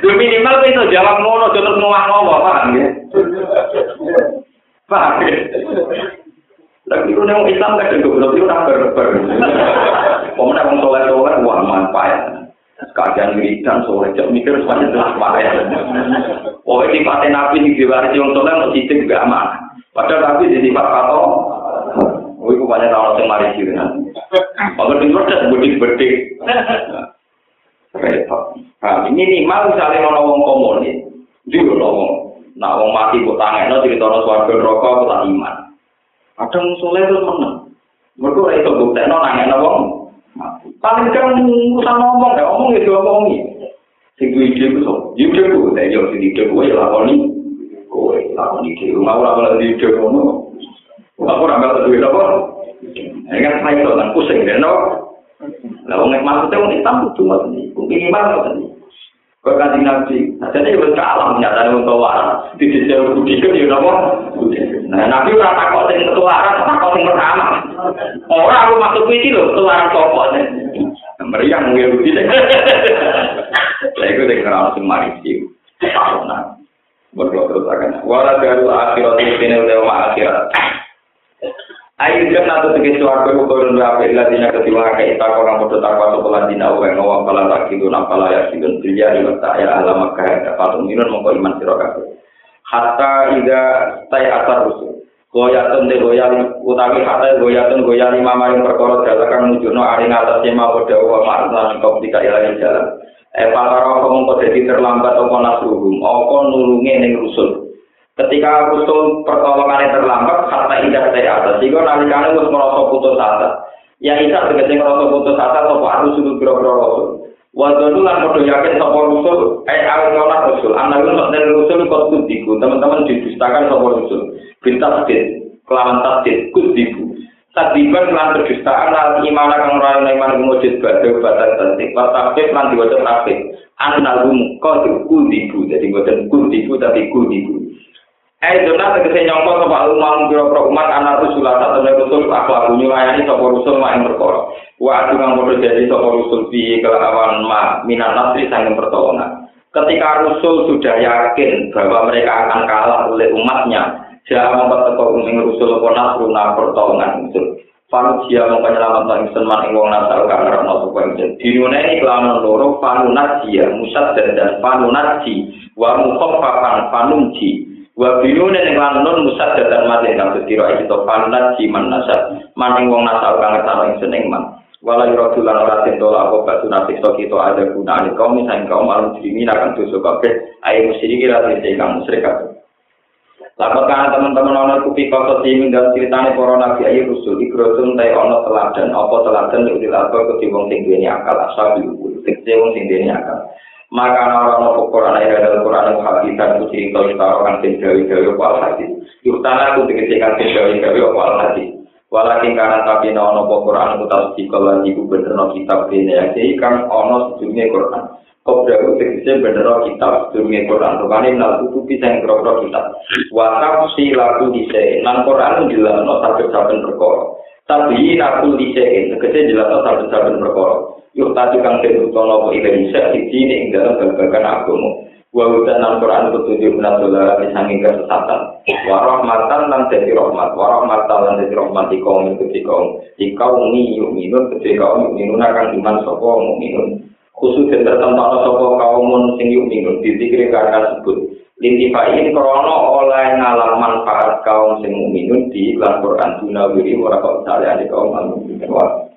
Yo minimal iso jawab ngono terus ngomong paham ya. Paham ya. Lagi itu yang Islam kan juga belum itu nak berber. Pemenang orang soleh soleh wah manfaat. Kajian wiridan soleh jam mikir semuanya jelas manfaat. Oh ini paten nabi di diwaris yang soleh mesti juga aman. Padahal nabi di sifat kato. Oh itu banyak orang yang mari sih kan. Kalau di proses bedik-bedik. Repot. Nah, ini nih, mau misalnya mau ngomong komunis, juga ngomong. Nak wong mati kok tangekno critono swarga neraka kok tak iman. Kadang soleh terus menang. Mergo ora iso buktekno nangekno wong mati. Paling kan usah ngomong ya, omong ya diomongi. Sing duwe ide ku sok. Ide ku tak yo sing ide ku ya lakoni. Kowe lakoni iki rumah ora ora ide ngono. Ora ora mel duwe apa? Ini kan saya itu kan pusing, ya, no? Lah, wong maksudnya wong Islam kudu ngoten niku. Minimal ngoten niku. Kok kanjeng Nabi, sajane wis kalah nyatane wong tua. Di sisi budi kan ya napa? Nah, Nabi ora takok sing ketularan, takok sing pertama. Ora aku maksud iki lho, ketularan sapa? Meriang ya budi. Lah iku sing ora sing mari iki. Nah, berdoa terus akan. Wala daru akhirat ini lewa akhirat. Ayo kan atau tiga suara kurun berapa ilah dina ketiga kayak tak orang bodoh tak kuasa pelan dina uang ngawang pala tak kidu nampala ya sidun dia di mata ya alam kaya dapat minun mongko iman sirokabe. Hatta ida tay asar rusuh. Goyatun de goyal utawi hatta goyatun goyal lima maring perkara dalakan mujuno aring atas sema bodoh wa ma'rufan kau tiga ilah jalan. Eh para roh mongko jadi terlambat apa nasruhum, apa nulungi ning rusul. Ketika Rasul pertolongannya terlambat, kata indah saya atas. Jika nalikane harus merasa putus asa. Ya Isa tegese merasa putus asa, sopo harus suruh biro-biro Rasul. Wadonu lan podo yakin sopo Rasul, eh awalnya Rasul. Anak itu dari kau kudiku. Teman-teman didustakan sopo Rasul. Bintas din, kelawan tasdid, kudiku. Tadiban lan kedustaan lan iman kang ora ana iman mujud badhe batas tasdik. Tasdik lan diwaca tasdik. Annahum qad kudiku. Jadi boten kudiku tapi kudiku. Eh dona tegese nyongko sapa umam pira-pira umat anak rusul satu nek rusul akhlak nyulayani sapa rusul mak ing perkara. Wa adu kang padha jadi sapa rusul bi kelawan ma minan nasri sanging pertolongan. Ketika Rasul sudah yakin bahwa mereka akan kalah oleh umatnya, dia mempertekuk ing Rasul apa nasruna pertolongan itu. Panu dia mau penyelamat ingsun man ing wong nasal kang ngarepno sapa ingsun. Dinune kelawan loro panu dia musad dan panu naji wa mukhaffafan panunji. Wa binune ning lan nun musad dadan mati kang sedira iki to panat jiman nasab. Maning wong nasab kang ngertano ing seneng man wala yura tulan ora tento apa batu nasi to kita ada guna ane kaum misalnya kaum alam diri akan dosa kabeh ayo musyrik ira tete kang musyrik Lapat kan teman-teman ono kupi kota sini dan ceritanya para nabi ayu rusul ikrosun tay ono teladan apa teladan yang dilapor ke wong sing duweni akal asal diukur sing sing duweni akal maka orang nopo Quran ayat dalam Quran dan kucing kau kan sing gawe gawe wal hadis. Yurtana aku tegese kan sing gawe gawe wal. Walakin karena tapi no nopo Quran si kalau ibu bener no kitab ini ya jadi kan ono sejumlah Quran. Kau berarti tegese bener no kitab sejumlah Quran. Rupanya nal tutupi yang kro kitab. Wakaf si laku dise. Nan Quran jelas no sampai saben perkara. Tapi aku dise. Jelas no sampai saben perkara. Yuk tadi kang den utono apa ila isa siji ing dalam babagan agama wa udan al Quran petunjuk menasola disanging kesesatan. Wa rahmatan lan dadi rahmat wa rahmatan lan dadi rahmat di kaum iki kaum di kaum ni yuk minun ketika kaum yuk minun akan iman sapa mukminun khusus den tertempat sapa kaum sing yuk minun dizikir karena sebut. Lintifa ini krono oleh ngalam manfaat kaum sing mukminun di Al-Quran Dunawiri Warakau Adi Kaum Al-Mukminun